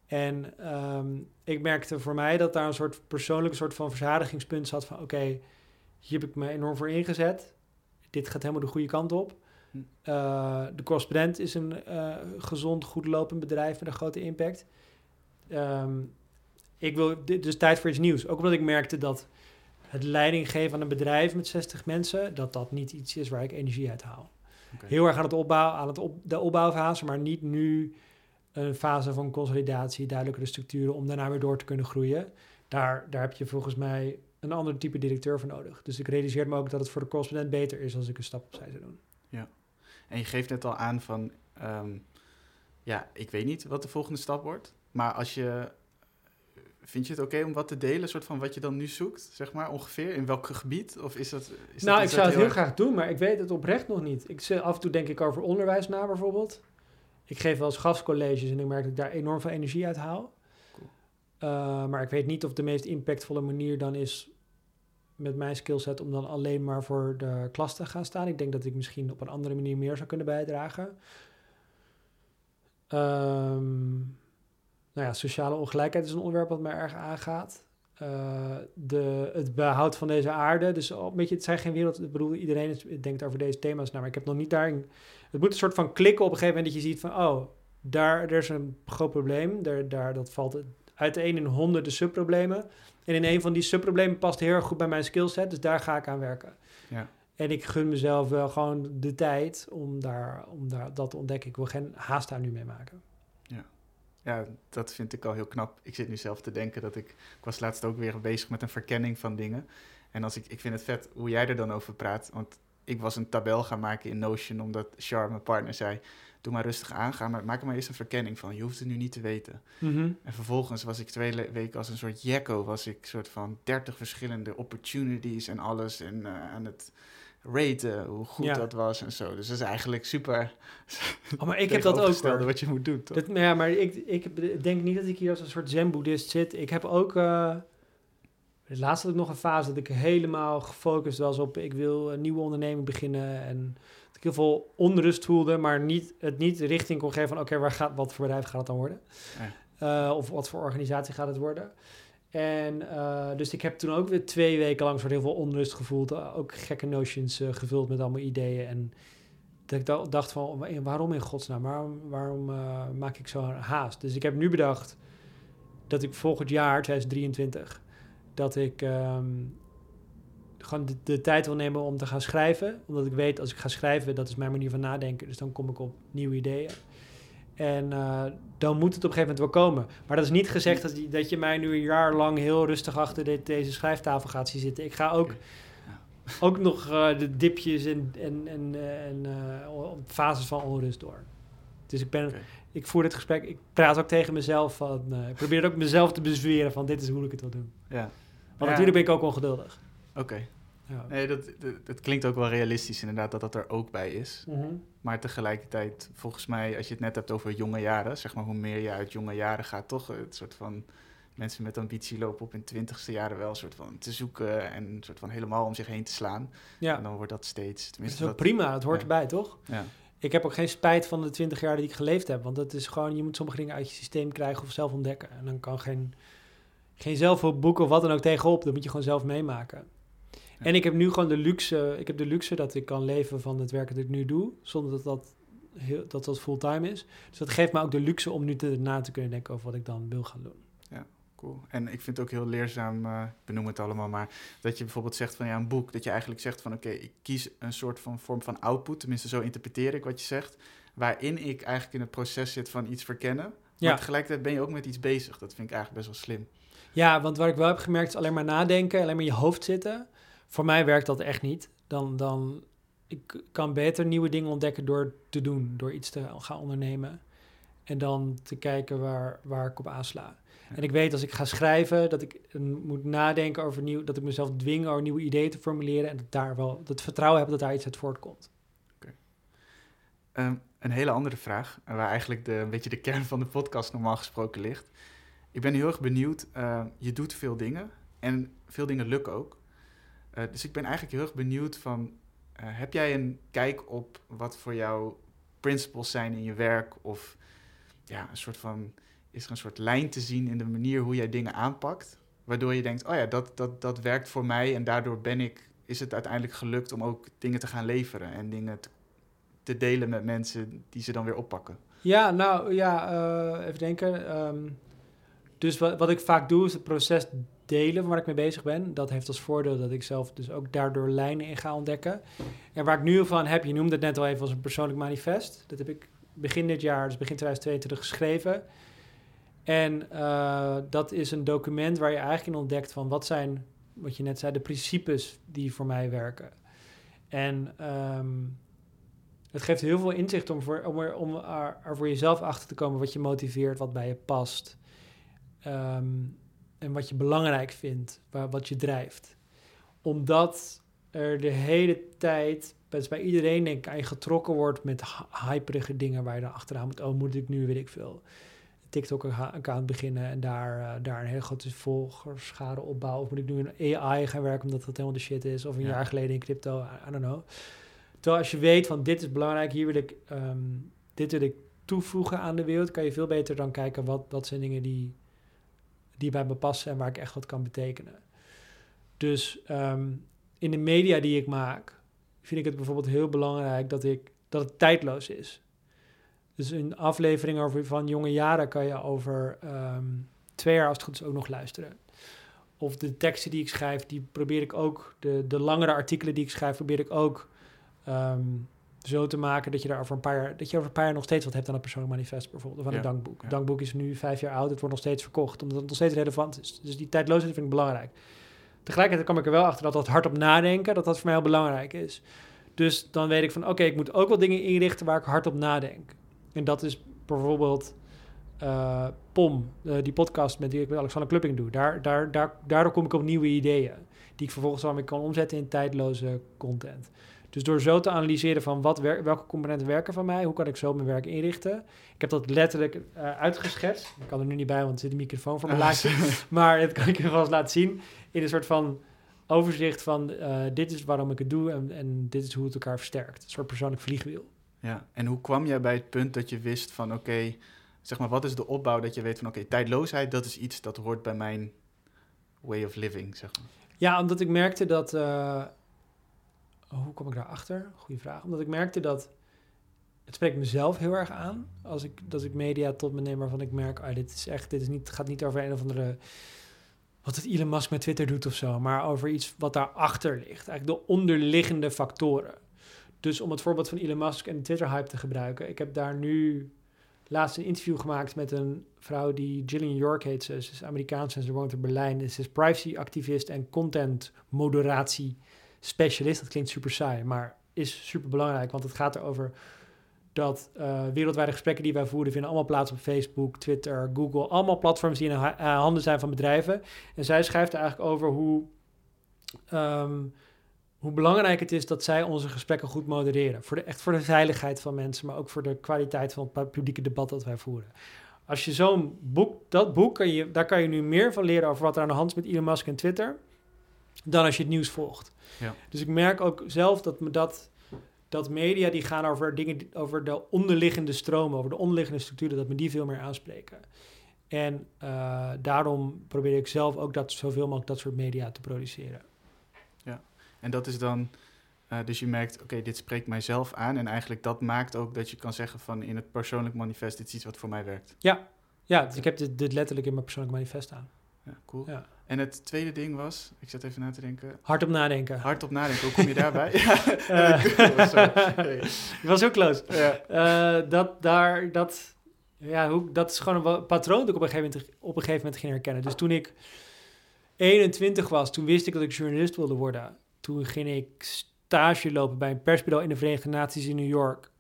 En ehm, ik merkte voor mij dat daar een soort persoonlijke soort van verzadigingspunt zat van oké, hier heb ik me enorm voor ingezet. Dit gaat helemaal de goede kant op. Eh, de correspondent is een eh, gezond, goed lopend bedrijf met een grote impact. Ehm, ik wil dus tijd voor iets nieuws. Ook omdat ik merkte dat het leiding geven aan een bedrijf met 60 mensen, dat dat niet iets is waar ik energie uit haal. Heel erg aan, het opbouw, aan het op, de opbouwfase, maar niet nu een fase van consolidatie, duidelijkere structuren om daarna weer door te kunnen groeien. Daar, daar heb je volgens mij een ander type directeur voor nodig. Dus ik realiseer me ook dat het voor de correspondent beter is als ik een stap opzij zou doen. En je geeft net al aan van, ehm, ja, ik weet niet wat de volgende stap wordt, maar als je, vind je het oké om wat te delen, soort van wat je dan nu zoekt, zeg maar, ongeveer, in welk gebied? Of is dat... Is nou, dat ik zou het heel erg- graag doen, maar ik weet het oprecht nog niet. Ik zit, af en toe denk ik over onderwijs na bijvoorbeeld. Ik geef wel eens gastcolleges en ik merk dat ik daar enorm veel energie uit haal. Cool. Uh, maar ik weet niet of de meest impactvolle manier dan is met mijn skillset om dan alleen maar voor de klas te gaan staan. Ik denk dat ik misschien op een andere manier meer zou kunnen bijdragen. Ehm, nou ja, sociale ongelijkheid is een onderwerp wat mij erg aangaat. Uh, de, het behoud van deze aarde. Dus oh, weet je, het zijn geen wereld. Ik bedoel, iedereen is, denkt over deze thema's na, maar ik heb nog niet daarin. Het moet een soort van klikken op een gegeven moment dat je ziet van, oh, daar er is een groot probleem. Daar, daar, dat valt uiteen in honderden subproblemen. En in een van die subproblemen past heel erg goed bij mijn skillset, dus daar ga ik aan werken. Ja. En ik gun mezelf wel gewoon de tijd om, daar, om daar, dat te ontdekken. Ik wil geen haast daar nu mee maken. Ja. Ja, dat vind ik al heel knap. Ik zit nu zelf te denken dat ik... Ik was laatst ook weer bezig met een verkenning van dingen. En als ik, ik vind het vet hoe jij er dan over praat. Want ik was een tabel gaan maken in Notion... omdat Char, mijn partner, zei... Doe maar rustig aan, ga maar, maak er maar eerst een verkenning van. Je hoeft het nu niet te weten. Mhm. En vervolgens was ik twee weken als een soort jekko... was ik soort van 30 verschillende opportunities en alles... en eh, aan het raten hoe goed Ja. dat was en zo. Dus dat is eigenlijk super... Oh, maar ik heb dat ook hoor. wat je moet doen, toch? Dat, ja, maar ik, ik denk niet dat ik hier als een soort zen-boeddhist zit. Ik heb ook... eh laatst had ik nog een fase dat ik helemaal gefocust was op... ik wil een nieuwe onderneming beginnen en... dat ik heel veel onrust voelde, maar niet, het niet richting kon geven van... oké, waar gaat wat voor bedrijf gaat het dan worden? Eh, of wat voor organisatie gaat het worden? En eh, dus ik heb toen ook weer twee weken lang soort heel veel onrust gevoeld. eh, ook gekke notions gevuld met allemaal ideeën. En dat ik da- dacht van, wa- waarom in godsnaam? Waarom, waarom maak ik zo haast? Dus ik heb nu bedacht dat ik volgend jaar, 2023, dat ik ehm, gewoon de, de tijd wil nemen om te gaan schrijven. Omdat ik weet, als ik ga schrijven, dat is mijn manier van nadenken. Dus dan kom ik op nieuwe ideeën. En eh, dan moet het op een gegeven moment wel komen. Maar dat is niet gezegd dat, je- dat je mij nu een jaar lang heel rustig achter dit, deze schrijftafel gaat zien zitten. Ik ga ook, ook nog eh, de dipjes en, en, en, eh, en fases van onrust door. Dus ik, ben, ik voer dit gesprek, ik praat ook tegen mezelf van, ik probeer ook mezelf te bezweren van dit is hoe ik het wil doen. Ja, Ja. natuurlijk ben ik ook ongeduldig. oké. Ja. Nee, dat, dat, dat klinkt ook wel realistisch inderdaad dat dat er ook bij is. Mhm. Maar tegelijkertijd, volgens mij, als je het net hebt over jonge jaren, zeg maar hoe meer je uit jonge jaren gaat, toch het soort van mensen met ambitie lopen op hun twintigste jaren wel een soort van te zoeken en een soort van helemaal om zich heen te slaan. Ja, En dan wordt dat steeds, dat tenminste is ook dat, prima, het hoort ja. erbij, toch? ja, Ik heb ook geen spijt van de 20 jaar die ik geleefd heb. Want dat is gewoon, je moet sommige dingen uit je systeem krijgen of zelf ontdekken. En dan kan geen, geen zelfhulpboek of wat dan ook tegenop. Dat moet je gewoon zelf meemaken. Ja. En ik heb nu gewoon de luxe, ik heb de luxe dat ik kan leven van het werk dat ik nu doe. Zonder dat dat, heel, dat, dat fulltime is. Dus dat geeft me ook de luxe om nu te, na te kunnen denken over wat ik dan wil gaan doen. cool. En ik vind het ook heel leerzaam, ik benoem het allemaal maar, dat je bijvoorbeeld zegt van ja, een boek, dat je eigenlijk zegt van oké, ik kies een soort van vorm van output, tenminste zo interpreteer ik wat je zegt, waarin ik eigenlijk in het proces zit van iets verkennen. Maar Ja. tegelijkertijd ben je ook met iets bezig. Dat vind ik eigenlijk best wel slim. Ja, want wat ik wel heb gemerkt is alleen maar nadenken, alleen maar in je hoofd zitten. Voor mij werkt dat echt niet. Dan, dan ik kan beter nieuwe dingen ontdekken door te doen, door iets te gaan ondernemen. En dan te kijken waar, waar ik op aansla. Ja. En ik weet als ik ga schrijven, dat ik moet nadenken over nieuw, dat ik mezelf dwing over nieuwe ideeën te formuleren. En dat daar wel dat vertrouwen heb dat daar iets uit voortkomt. Ehm, een hele andere vraag, waar eigenlijk de, een beetje de kern van de podcast normaal gesproken ligt. Ik ben heel erg benieuwd. eh, je doet veel dingen en veel dingen lukken ook. Eh, dus ik ben eigenlijk heel erg benieuwd van, eh, heb jij een kijk op wat voor jou principles zijn in je werk? Of ja, een soort van, is er een soort lijn te zien in de manier hoe jij dingen aanpakt? Waardoor je denkt, oh ja, dat, dat, dat werkt voor mij en daardoor ben ik, is het uiteindelijk gelukt om ook dingen te gaan leveren en dingen te, te delen met mensen die ze dan weer oppakken. Ja, nou ja, eh, even denken. Ehm, dus wat, wat ik vaak doe is het proces delen waar ik mee bezig ben. Dat heeft als voordeel dat ik zelf dus ook daardoor lijnen in ga ontdekken. En waar ik nu van heb, je noemde het net al even als een persoonlijk manifest. Dat heb ik begin dit jaar, dus begin 2022, geschreven. En eh, dat is een document waar je eigenlijk in ontdekt van wat zijn, wat je net zei, de principes die voor mij werken. En ehm, het geeft heel veel inzicht om, voor, om, er, om er, er voor jezelf achter te komen wat je motiveert, wat bij je past. Ehm, en wat je belangrijk vindt, waar, wat je drijft. Omdat er de hele tijd, best bij iedereen denk ik, aan je getrokken wordt met hy- hyperige dingen waar je dan achteraan moet. Oh, moet ik nu, weet ik veel, een TikTok-account beginnen en daar, eh, daar een hele grote volgerschade opbouwen? Of moet ik nu in AI gaan werken omdat dat helemaal de shit is? Of een Ja. jaar geleden in crypto, I don't know. Terwijl als je weet van dit is belangrijk, hier wil ik, ehm, dit wil ik toevoegen aan de wereld, kan je veel beter dan kijken wat, wat zijn dingen die, die bij me passen en waar ik echt wat kan betekenen. Dus ehm, in de media die ik maak, vind ik het bijvoorbeeld heel belangrijk dat, ik, dat het tijdloos is. Dus een aflevering over van jonge jaren kan je over ehm, twee jaar als het goed is ook nog luisteren. Of de teksten die ik schrijf, die probeer ik ook, de, de langere artikelen die ik schrijf, probeer ik ook ehm, zo te maken dat je daar over een paar jaar, dat je over een paar jaar nog steeds wat hebt aan een persoonlijk manifest bijvoorbeeld, of aan Ja, een dankboek. ja. Het dankboek is nu vijf jaar oud, het wordt nog steeds verkocht, omdat het nog steeds relevant is. Dus die tijdloosheid vind ik belangrijk. Tegelijkertijd kwam ik er wel achter dat dat hard op nadenken, dat dat voor mij heel belangrijk is. Dus dan weet ik van, oké, ik moet ook wel dingen inrichten waar ik hard op nadenk. En dat is bijvoorbeeld eh, POM, eh, die podcast met die ik met Alexander Klupping doe. Daar, daar, daar, daardoor kom ik op nieuwe ideeën, die ik vervolgens wel weer kan omzetten in tijdloze content. Dus door zo te analyseren van wat wer- welke componenten werken van mij, hoe kan ik zo mijn werk inrichten. Ik heb dat letterlijk eh, uitgeschetst. Ik kan er nu niet bij, want er zit een microfoon voor mijn laagje. Maar dat kan ik je wel eens laten zien. In een soort van overzicht van eh, dit is waarom ik het doe en, en dit is hoe het elkaar versterkt. Een soort persoonlijk vliegwiel. Ja, en hoe kwam jij bij het punt dat je wist van oké, zeg maar, wat is de opbouw dat je weet van oké, tijdloosheid, dat is iets dat hoort bij mijn way of living, zeg maar. Ja, omdat ik merkte dat. eh, hoe kom ik daarachter? Goeie vraag. Omdat ik merkte dat. Het spreekt mezelf heel erg aan. Als ik, dat ik media tot me neem waarvan ik merk. ah, dit is echt. Dit is niet, gaat niet over een of andere. Wat het Elon Musk met Twitter doet of zo. Maar over iets wat daarachter ligt. Eigenlijk de onderliggende factoren. Dus om het voorbeeld van Elon Musk en de Twitter-hype te gebruiken. Ik heb daar nu laatst een interview gemaakt met een vrouw die Gillian York heet. Ze is Amerikaans en ze woont in Berlijn. Ze is privacy-activist en content-moderatie-specialist. Dat klinkt super saai, maar is super belangrijk. Want het gaat erover dat eh, wereldwijde gesprekken die wij voeren... vinden allemaal plaats op Facebook, Twitter, Google. Allemaal platforms die in eh, handen zijn van bedrijven. En zij schrijft er eigenlijk over hoe... ehm, hoe belangrijk het is dat zij onze gesprekken goed modereren. Voor de, echt voor de veiligheid van mensen, maar ook voor de kwaliteit van het pu- publieke debat dat wij voeren. Als je zo'n boek, dat boek, kan je, daar kan je nu meer van leren over wat er aan de hand is met Elon Musk en Twitter, dan als je het nieuws volgt. Ja. Dus ik merk ook zelf dat me dat, dat media die gaan over dingen, over de onderliggende stromen, over de onderliggende structuren, dat me die veel meer aanspreken. En eh, daarom probeer ik zelf ook dat zoveel mogelijk dat soort media te produceren. En dat is dan, eh, dus je merkt, oké, dit spreekt mijzelf aan. En eigenlijk dat maakt ook dat je kan zeggen van in het persoonlijk manifest, dit is iets wat voor mij werkt. Ja, dus ik heb dit, dit letterlijk in mijn persoonlijk manifest staan. Ja, cool. Ja. En het tweede ding was, ik zat even na te denken, Hard op nadenken. hardop nadenken. Hoe kom je daarbij? Eh, ja. Nee. Je was heel close. Ja. Eh, dat, daar, dat, ja, hoe, dat is gewoon een patroon dat ik op een, gegeven moment, op een gegeven moment ging herkennen. Dus toen ik 21 was, toen wist ik dat ik journalist wilde worden. Toen ging ik stage lopen bij een persbureau in de Verenigde Naties in New York.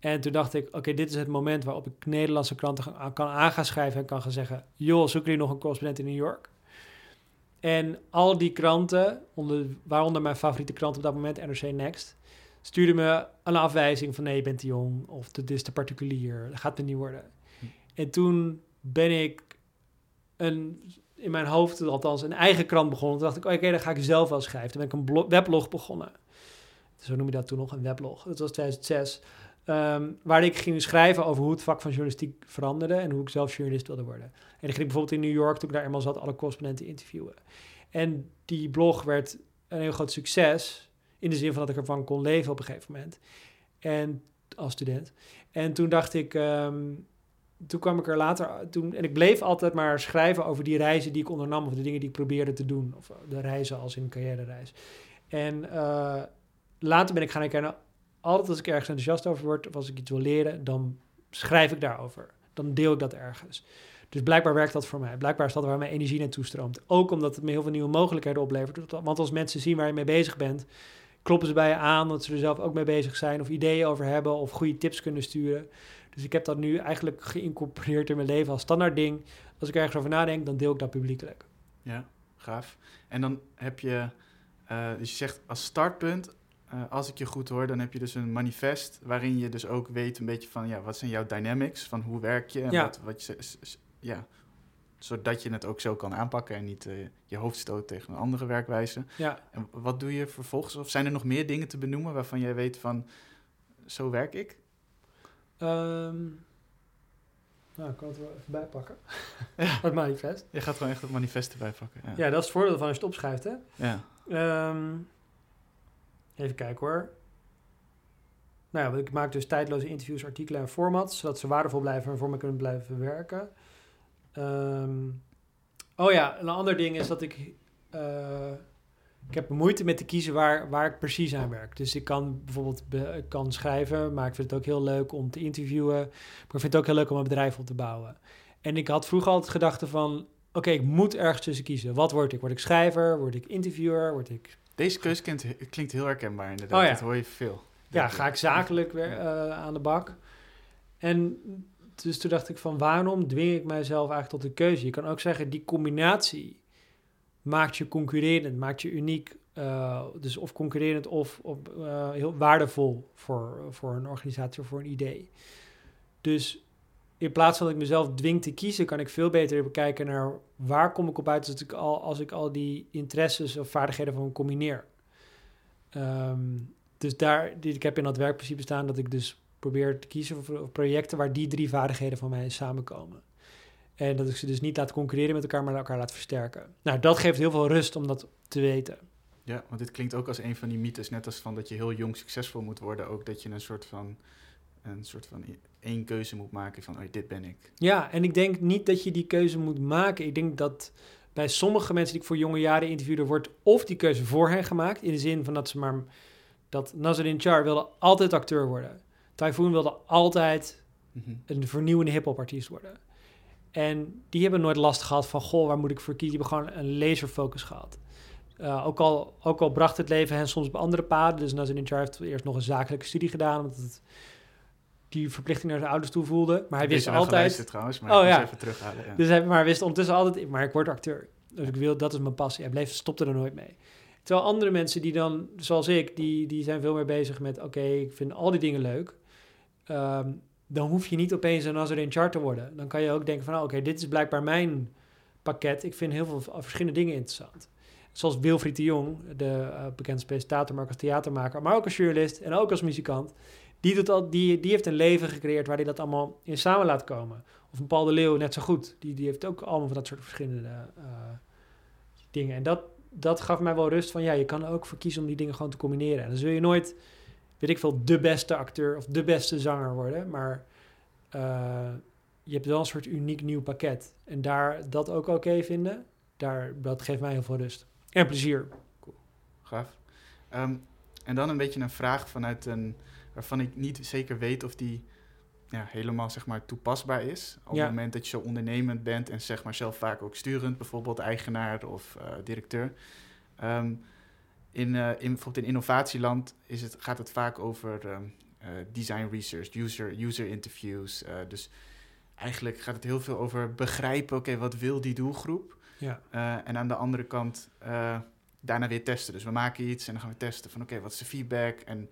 En toen dacht ik, oké, dit is het moment waarop ik Nederlandse kranten kan aan gaan schrijven en kan gaan zeggen, joh, zoeken jullie nog een correspondent in New York? En al die kranten, onder, waaronder mijn favoriete krant op dat moment, NRC Next, stuurde me een afwijzing van nee, je bent te jong of dit is te particulier, dat gaat het niet worden. Hm. En toen ben ik een, in mijn hoofd althans een eigen krant begonnen. Toen dacht ik, oké, dan ga ik zelf wel schrijven. Toen ben ik een blo- weblog begonnen. Zo noem je dat toen nog, een weblog. Dat was 2006. Ehm, waar ik ging schrijven over hoe het vak van journalistiek veranderde en hoe ik zelf journalist wilde worden. En dan ging ik bijvoorbeeld in New York, toen ik daar eenmaal zat, alle correspondenten interviewen. En die blog werd een heel groot succes. In de zin van dat ik ervan kon leven op een gegeven moment. En als student. En toen dacht ik, ehm, toen kwam ik er later, toen, en ik bleef altijd maar schrijven over die reizen die ik ondernam, of de dingen die ik probeerde te doen, of de reizen als in carrière-reis. En eh, later ben ik gaan herkennen, altijd als ik ergens enthousiast over word, of als ik iets wil leren, dan schrijf ik daarover. Dan deel ik dat ergens. Dus blijkbaar werkt dat voor mij. Blijkbaar is dat waar mijn energie naartoe stroomt. Ook omdat het me heel veel nieuwe mogelijkheden oplevert. Want als mensen zien waar je mee bezig bent, kloppen ze bij je aan dat ze er zelf ook mee bezig zijn, of ideeën over hebben, of goede tips kunnen sturen. Dus ik heb dat nu eigenlijk geïncorporeerd in mijn leven als standaard ding. Als ik ergens over nadenk, dan deel ik dat publiekelijk. Ja, gaaf. En dan heb je, eh, dus je zegt als startpunt, eh, als ik je goed hoor, dan heb je dus een manifest waarin je dus ook weet een beetje van, ja, wat zijn jouw dynamics, van hoe werk je en Ja. wat, wat je, ja, zodat je het ook zo kan aanpakken en niet eh, je hoofd stoot tegen een andere werkwijze. Ja, En wat doe je vervolgens? Of zijn er nog meer dingen te benoemen waarvan jij weet van, zo werk ik? Ehm, nou, ik kan het wel even bijpakken. Ja. Het manifest. Je gaat gewoon echt het manifest erbij pakken. Ja. Ja, dat is het voordeel van als je het opschrijft, hè. ja. Ehm, even kijken hoor. Nou ja, ik maak dus tijdloze interviews, artikelen en formats, zodat ze waardevol blijven en voor me kunnen blijven werken. Ehm, oh ja, een ander ding is dat ik eh, ik heb moeite met te kiezen waar, waar ik precies aan werk. Dus ik kan bijvoorbeeld kan schrijven, maar ik vind het ook heel leuk om te interviewen. Maar ik vind het ook heel leuk om een bedrijf op te bouwen. En ik had vroeger altijd gedachten van, oké, ik moet ergens tussen kiezen. Wat word ik? Word ik schrijver? Word ik interviewer? Word ik... Deze keuze klinkt, klinkt heel herkenbaar inderdaad. Oh ja. Dat hoor je veel. Ja, ga ik zakelijk weer eh, aan de bak? En dus toen dacht ik van, waarom dwing ik mijzelf eigenlijk tot een keuze? Je kan ook zeggen, die combinatie maakt je concurrerend, maakt je uniek. eh, dus of concurrerend of, of eh, heel waardevol voor, voor een organisatie of voor een idee. Dus in plaats van dat ik mezelf dwing te kiezen, kan ik veel beter bekijken naar waar kom ik op uit als ik al, als ik al die interesses of vaardigheden van combineer. Ehm, dus daar, ik heb in dat werkprincipe staan dat ik dus probeer te kiezen voor projecten waar die drie vaardigheden van mij samenkomen. En dat ik ze dus niet laat concurreren met elkaar, maar elkaar laat versterken. Nou, dat geeft heel veel rust om dat te weten. Ja, want dit klinkt ook als een van die mythes, net als van dat je heel jong succesvol moet worden, ook dat je een soort van, een soort van één keuze moet maken van, oh, dit ben ik. Ja, en ik denk niet dat je die keuze moet maken. Ik denk dat bij sommige mensen die ik voor jonge jaren interviewde, wordt of die keuze voor hen gemaakt, in de zin van dat ze maar dat Nazarin Char wilde altijd acteur worden. Typhoon wilde altijd Mhm. een vernieuwende hip-hop artiest worden. En die hebben nooit last gehad van, goh, waar moet ik voor kiezen? Die hebben gewoon een laserfocus gehad. Eh, ook, al, ook al bracht het leven hen soms op andere paden. Dus Nazarin Char heeft eerst nog een zakelijke studie gedaan, omdat het die verplichting naar zijn ouders toe voelde. Maar hij wist altijd... trouwens, maar Oh, ja. even terughalen. Ja. Dus hij, maar wist ondertussen altijd, maar ik word acteur. Dus ik wil, dat is mijn passie. Hij bleef, stopte er nooit mee. Terwijl andere mensen die dan, zoals ik, die, die zijn veel meer bezig met, oké, ik vind al die dingen leuk. Ehm, dan hoef je niet opeens een Nazarene chart te worden. Dan kan je ook denken van, nou, oké, dit is blijkbaar mijn pakket. Ik vind heel veel verschillende dingen interessant. Zoals Wilfried de Jong, de eh, bekende presentator, maar ook als theatermaker, maar ook als journalist en ook als muzikant. Die, doet al, die, die heeft een leven gecreëerd waar hij dat allemaal in samen laat komen. Of een Paul de Leeuw net zo goed. Die, die heeft ook allemaal van dat soort verschillende eh, dingen. En dat, dat gaf mij wel rust van, ja, je kan ook voor kiezen om die dingen gewoon te combineren. En dan zul je nooit, weet ik veel, de beste acteur of de beste zanger worden. Maar eh, je hebt wel een soort uniek nieuw pakket. En daar dat ook oké vinden, daar, dat geeft mij heel veel rust. En plezier. Gaaf. Ehm, en dan een beetje een vraag vanuit een, waarvan ik niet zeker weet of die ja, helemaal zeg maar, toepasbaar is. Op Ja. het moment dat je zo ondernemend bent en zeg maar, zelf vaak ook sturend, bijvoorbeeld eigenaar of eh, directeur. Ehm, in, eh, in, bijvoorbeeld in innovatieland is het, gaat het vaak over ehm, eh, design research, user, user interviews. dus eigenlijk gaat het heel veel over begrijpen, oké, wat wil die doelgroep? Ja. En aan de andere kant daarna weer testen. Dus we maken iets en dan gaan we testen van oké, wat is de feedback? En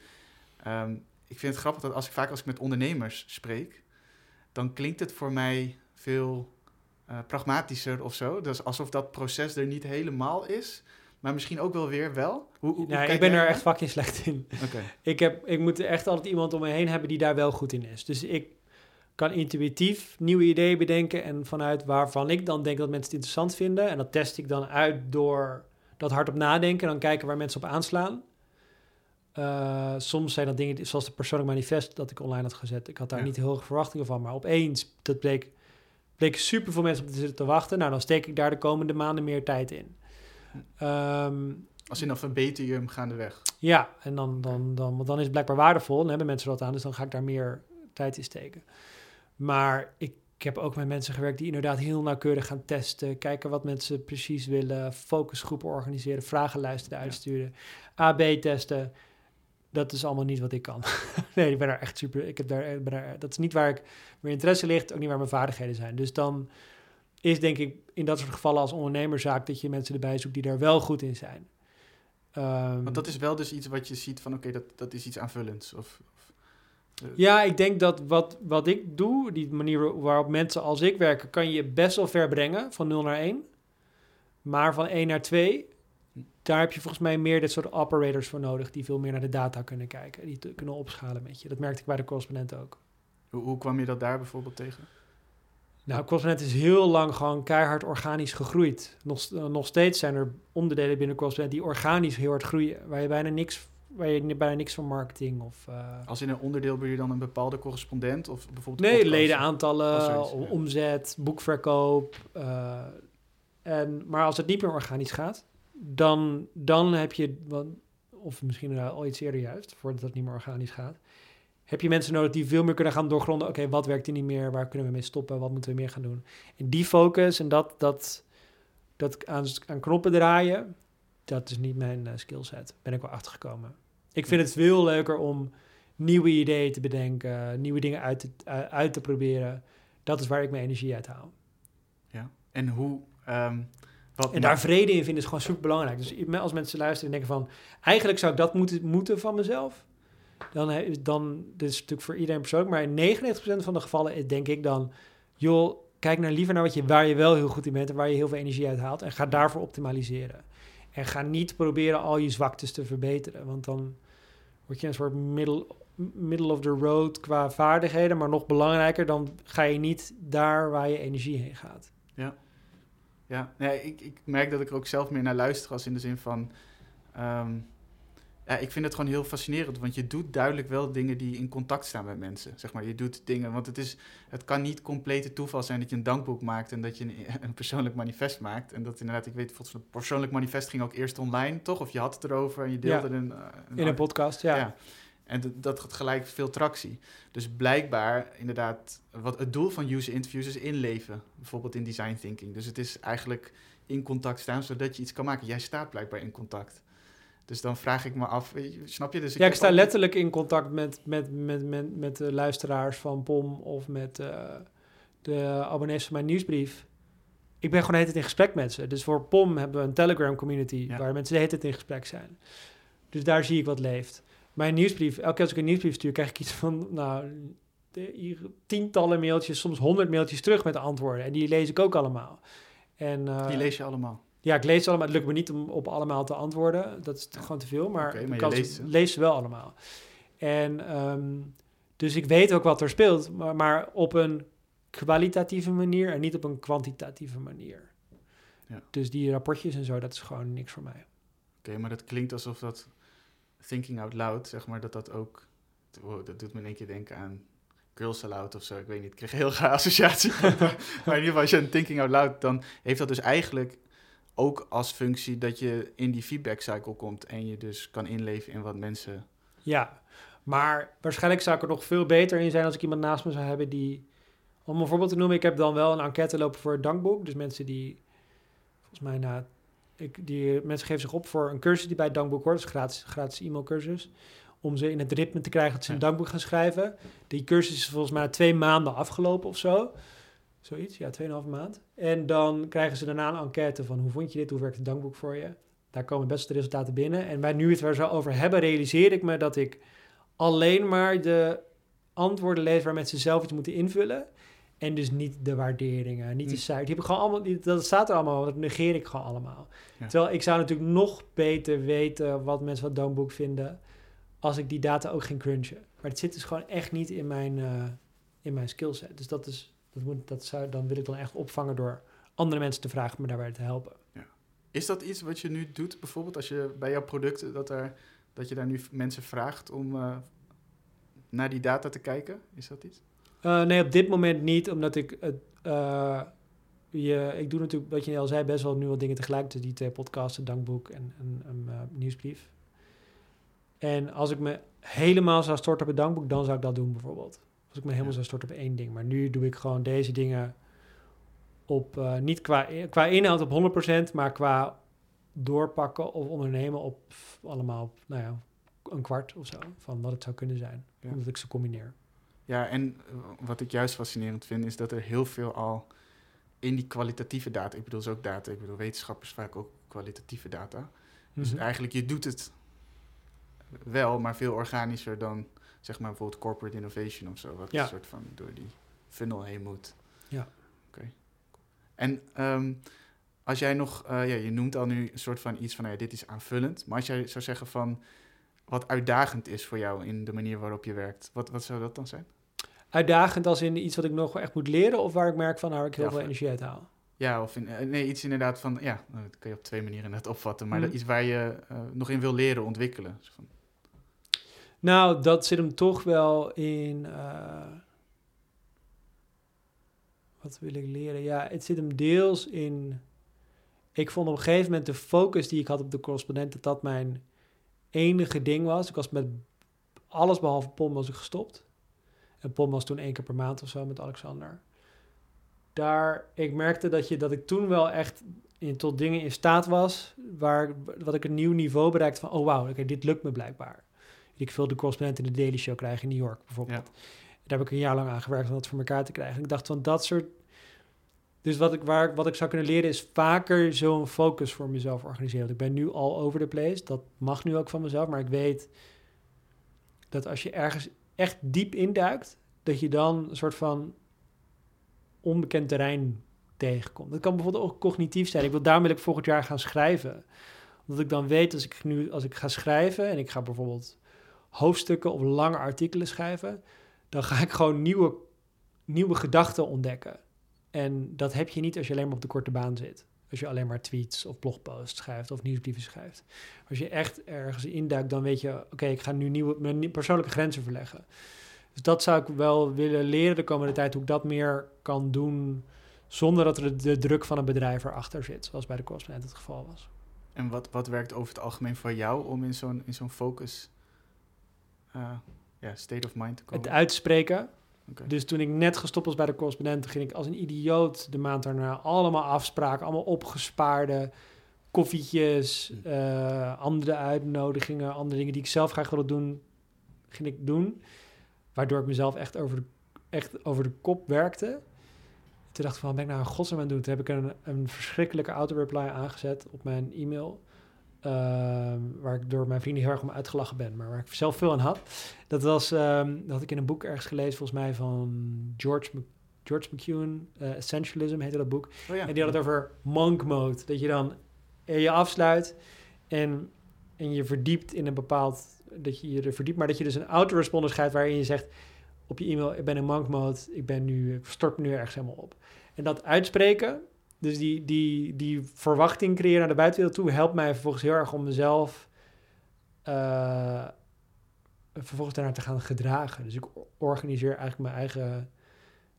ehm, ik vind het grappig dat als ik vaak als ik met ondernemers spreek, dan klinkt het voor mij veel eh, pragmatischer of zo. Dus alsof dat proces er niet helemaal is, maar misschien ook wel weer wel. Hoe, hoe, Nou, ik ben er echt fucking slecht in. Oké, Ik, heb, ik moet echt altijd iemand om me heen hebben die daar wel goed in is. Dus ik kan intuïtief nieuwe ideeën bedenken en vanuit waarvan ik dan denk dat mensen het interessant vinden. En dat test ik dan uit door dat hardop nadenken en dan kijken waar mensen op aanslaan. Eh, soms zijn dat dingen zoals de persoonlijk manifest dat ik online had gezet. Ik had daar Ja. niet heel hoge verwachtingen van, maar opeens, dat bleek, bleek super veel mensen op te zitten te wachten. Nou, dan steek ik daar de komende maanden meer tijd in. Ehm, als in dan verbeter je hem gaandeweg. ja, en dan, dan, dan, want dan is het blijkbaar waardevol. Dan hebben mensen wat aan, dus dan ga ik daar meer tijd in steken. Maar ik, ik heb ook met mensen gewerkt die inderdaad heel nauwkeurig gaan testen. Kijken wat mensen precies willen. Focusgroepen organiseren. Vragenlijsten Ja. uitsturen. AB testen. Dat is allemaal niet wat ik kan. nee, ik ben er echt super... Ik heb daar, ben daar, dat is niet waar ik, mijn interesse ligt. Ook niet waar mijn vaardigheden zijn. Dus dan is denk ik in dat soort gevallen als ondernemerzaak... dat je mensen erbij zoekt die daar wel goed in zijn. Ehm, Want dat is wel dus iets wat je ziet van oké, dat, dat is iets aanvullends. Of, of, eh, Ja, ik denk dat wat, wat ik doe, die manier waarop mensen als ik werken, kan je best wel ver brengen van 0 naar 1. Maar van 1 naar 2, daar heb je volgens mij meer dit soort operators voor nodig, die veel meer naar de data kunnen kijken, die te, kunnen opschalen met je. Dat merkte ik bij de correspondent ook. hoe, hoe kwam je dat daar bijvoorbeeld tegen? Nou, correspondent is heel lang gewoon keihard organisch gegroeid. Nog, eh, nog steeds zijn er onderdelen binnen correspondent die organisch heel hard groeien, waar je bijna niks, waar je bijna niks van marketing of... eh, Als in een onderdeel ben je dan een bepaalde correspondent of bijvoorbeeld Nee, ledenaantallen, Of zoiets, o- ja. omzet, boekverkoop. eh, en, maar als het niet meer organisch gaat, dan, dan heb je, of misschien al iets eerder juist, voordat het niet meer organisch gaat, heb je mensen nodig die veel meer kunnen gaan doorgronden. Oké, wat werkt er niet meer? Waar kunnen we mee stoppen? Wat moeten we meer gaan doen? En die focus en dat, dat, dat aan, aan knoppen draaien, dat is niet mijn uh, skillset. Ben ik wel achtergekomen. Ik vind het veel leuker om nieuwe ideeën te bedenken, nieuwe dingen uit te, uit te proberen. Dat is waar ik mijn energie uit haal. Ja, en hoe... Ehm, wat en daar vrede in vinden is gewoon super belangrijk. Dus als mensen luisteren en denken van... eigenlijk zou ik dat moeten, moeten van mezelf... dan, dan dit is natuurlijk voor iedereen persoonlijk... maar in 99% van de gevallen denk ik dan... joh, kijk naar liever naar wat je, waar je wel heel goed in bent... en waar je heel veel energie uit haalt... en ga daarvoor optimaliseren. En ga niet proberen al je zwaktes te verbeteren... want dan word je een soort middle, middle of the road qua vaardigheden... maar nog belangrijker, dan ga je niet daar waar je energie heen gaat. Ja. Nee, ik, ik merk dat ik er ook zelf meer naar luister als in de zin van... Ehm, ja, ik vind het gewoon heel fascinerend, want je doet duidelijk wel dingen die in contact staan met mensen. Zeg maar, je doet dingen, want het, is, het kan niet complete toeval zijn dat je een dankboek maakt en dat je een, een persoonlijk manifest maakt. En dat inderdaad, ik weet, volgens een persoonlijk manifest ging ook eerst online, toch? Of je had het erover en je deelde ja, een, eh, een, In een podcast, ja. ja. En dat had gelijk veel tractie. Dus blijkbaar, inderdaad, wat het doel van user interviews is inleven. Bijvoorbeeld in design thinking. Dus het is eigenlijk in contact staan zodat je iets kan maken. Jij staat blijkbaar in contact. Dus dan vraag ik me af, snap je? Dus ik ja, ik sta letterlijk in contact met, met, met, met, met de luisteraars van POM of met uh, de abonnees van mijn nieuwsbrief. Ik ben gewoon de hele tijd in gesprek met ze. Dus voor POM hebben we een Telegram community waar mensen de hele tijd in gesprek zijn. Dus daar zie ik wat leeft mijn nieuwsbrief, elke keer als ik een nieuwsbrief stuur, krijg ik iets van, nou, tientallen mailtjes, soms honderd mailtjes terug met antwoorden. En die lees ik ook allemaal. En, uh, die lees je allemaal? Ja, ik lees ze allemaal. Het lukt me niet om op allemaal te antwoorden. Dat is gewoon te veel, maar, okay, maar leest ze. lees ze wel allemaal. En um, dus ik weet ook wat er speelt, maar, maar op een kwalitatieve manier en niet op een kwantitatieve manier. Ja. Dus die rapportjes en zo, dat is gewoon niks voor mij. Oké, maar dat klinkt alsof dat thinking out loud, zeg maar, dat dat ook... dat doet me in één keer denken aan Girls Aloud of zo. Ik weet niet, ik kreeg heel graag associatie. maar in ieder geval, als je een thinking out loud... dan heeft dat dus eigenlijk ook als functie dat je in die feedback cycle komt... en je dus kan inleven in wat mensen... Ja, maar waarschijnlijk zou ik er nog veel beter in zijn... als ik iemand naast me zou hebben die... Om een voorbeeld te noemen, ik heb dan wel een enquête lopen voor het dankboek. Dus mensen die volgens mij na ik, die mensen geven zich op voor een cursus die bij het dankboek hoort. Dus gratis, gratis e-mailcursus. Om ze in het ritme te krijgen dat ze een dankboek gaan schrijven. Die cursus is volgens mij twee maanden afgelopen of zo. Zoiets, ja, tweeënhalve maand. En dan krijgen ze daarna een enquête van hoe vond je dit, hoe werkt het dankboek voor je. Daar komen best de resultaten binnen. En bij nu het er zo over hebben, realiseer ik me dat ik alleen maar de antwoorden lees waar mensen zelf iets moeten invullen. En dus niet de waarderingen, niet de hm. cijfers. Die heb ik gewoon allemaal, dat staat er allemaal, dat negeer ik gewoon allemaal. Terwijl ik zou natuurlijk nog beter weten wat mensen van Doomboek vinden als ik die data ook ging crunchen. Maar het zit dus gewoon echt niet in mijn, uh, in mijn skillset. Dus dat is, dat moet, dat zou, dan wil ik dan echt opvangen door andere mensen te vragen me daarbij te helpen. Ja. Is dat iets wat je nu doet, bijvoorbeeld als je bij jouw producten, dat, er, dat je daar nu mensen vraagt om uh, naar die data te kijken? Is dat iets? Uh, nee, op dit moment niet, omdat ik het. Uh, je, ik doe natuurlijk, wat je al zei, best wel nu wat dingen tegelijk. Dus die twee podcasts, een dankboek en een, uh, nieuwsbrief. En als ik me helemaal zou storten op het dankboek, dan zou ik dat doen bijvoorbeeld. Als ik me helemaal zou storten op één ding. Maar nu doe ik gewoon deze dingen op, niet qua, qua inhoud op 100%, maar qua doorpakken of ondernemen op allemaal, nou ja, een kwart of zo van wat het zou kunnen zijn. Omdat ik ze combineer. Ja, en eh, wat ik juist fascinerend vind, is dat er heel veel al in die kwalitatieve data, ik bedoel, is ook data, ik bedoel, wetenschappers vaak ook kwalitatieve data. Dus mhm. eigenlijk, je doet het wel, maar veel organischer dan, zeg maar, bijvoorbeeld corporate innovation of zo, wat een soort van door die funnel heen moet. Ja. Oké. En um, als jij nog, uh, ja, je noemt al nu een soort van iets van, nou ja, dit is aanvullend, maar als jij zou zeggen van, wat uitdagend is voor jou in de manier waarop je werkt, wat, wat zou dat dan zijn? Uitdagend als in iets wat ik nog echt moet leren of waar ik merk van nou ik heel veel energie uit haal? Ja, of in, eh, nee, iets inderdaad van, ja, nou, dat kun je op twee manieren net opvatten, maar mhm. iets waar je uh, nog in wil leren, ontwikkelen. Van... Nou, dat zit hem toch wel in. Uh, wat wil ik leren? Ja, het zit hem deels in ik vond op een gegeven moment de focus die ik had op de correspondent, dat dat mijn enige ding was. Ik was met alles behalve POM was ik gestopt. En POM was toen één keer per maand of zo met Alexander. Daar, ik merkte dat, je, dat ik toen wel echt in, tot dingen in staat was, waar, wat ik een nieuw niveau bereikte van, oh wauw, okay, dit lukt me blijkbaar. Ik wil de correspondent in de Daily Show krijgen in New York bijvoorbeeld. Daar heb ik een jaar lang aan gewerkt om dat voor elkaar te krijgen. En ik dacht van dat soort dus wat ik, waar, wat ik zou kunnen leren is vaker zo'n focus voor mezelf organiseren. ik ben nu al over the place. Dat mag nu ook van mezelf. Maar ik weet dat als je ergens echt diep induikt, dat je dan een soort van onbekend terrein tegenkomt. Dat kan bijvoorbeeld ook cognitief zijn. Ik wil, daarom wil ik volgend jaar gaan schrijven. Omdat ik dan weet, als ik nu als ik ga schrijven en ik ga bijvoorbeeld hoofdstukken of lange artikelen schrijven, dan ga ik gewoon nieuwe, nieuwe gedachten ontdekken. En dat heb je niet als je alleen maar op de korte baan zit. Als je alleen maar tweets of blogposts schrijft of nieuwsbrieven schrijft. Als je echt ergens induikt, dan weet je, oké, ik ga nu nieuwe, mijn persoonlijke grenzen verleggen. Dus dat zou ik wel willen leren de komende tijd, hoe ik dat meer kan doen zonder dat er de druk van een bedrijf erachter zit, zoals bij de correspondent het geval was. En wat, wat werkt over het algemeen voor jou om in zo'n, in zo'n focus, uh, state of mind te komen? Het uitspreken, dus toen ik net gestopt was bij de correspondent, ging ik als een idioot de maand daarna allemaal afspraken, allemaal opgespaarde koffietjes, hm. eh, andere uitnodigingen, andere dingen die ik zelf graag wilde doen, ging ik doen. Waardoor ik mezelf echt over de, echt over de kop werkte. Toen dacht ik van, wat ben ik nou een godsnaam aan het doen? Toen heb ik een, een verschrikkelijke auto-reply aangezet op mijn e-mail. Ehm, waar ik door mijn vrienden heel erg om uitgelachen ben, maar waar ik zelf veel aan had. Dat was, um, dat had ik in een boek ergens gelezen, volgens mij van George, George McEwen, uh, Essentialism heette dat boek. Oh ja. En die had het over monk mode, dat je dan je afsluit en, en je verdiept in een bepaald, dat je je er verdiept, maar dat je dus een autoresponder schrijft waarin je zegt op je e-mail, ik ben in monk mode, ik ben nu, ik stort me nu ergens helemaal op. En dat uitspreken, dus die, die, die verwachting creëren naar de buitenwereld toe helpt mij vervolgens heel erg om mezelf uh, vervolgens daarnaar te gaan gedragen. Dus ik organiseer eigenlijk mijn eigen.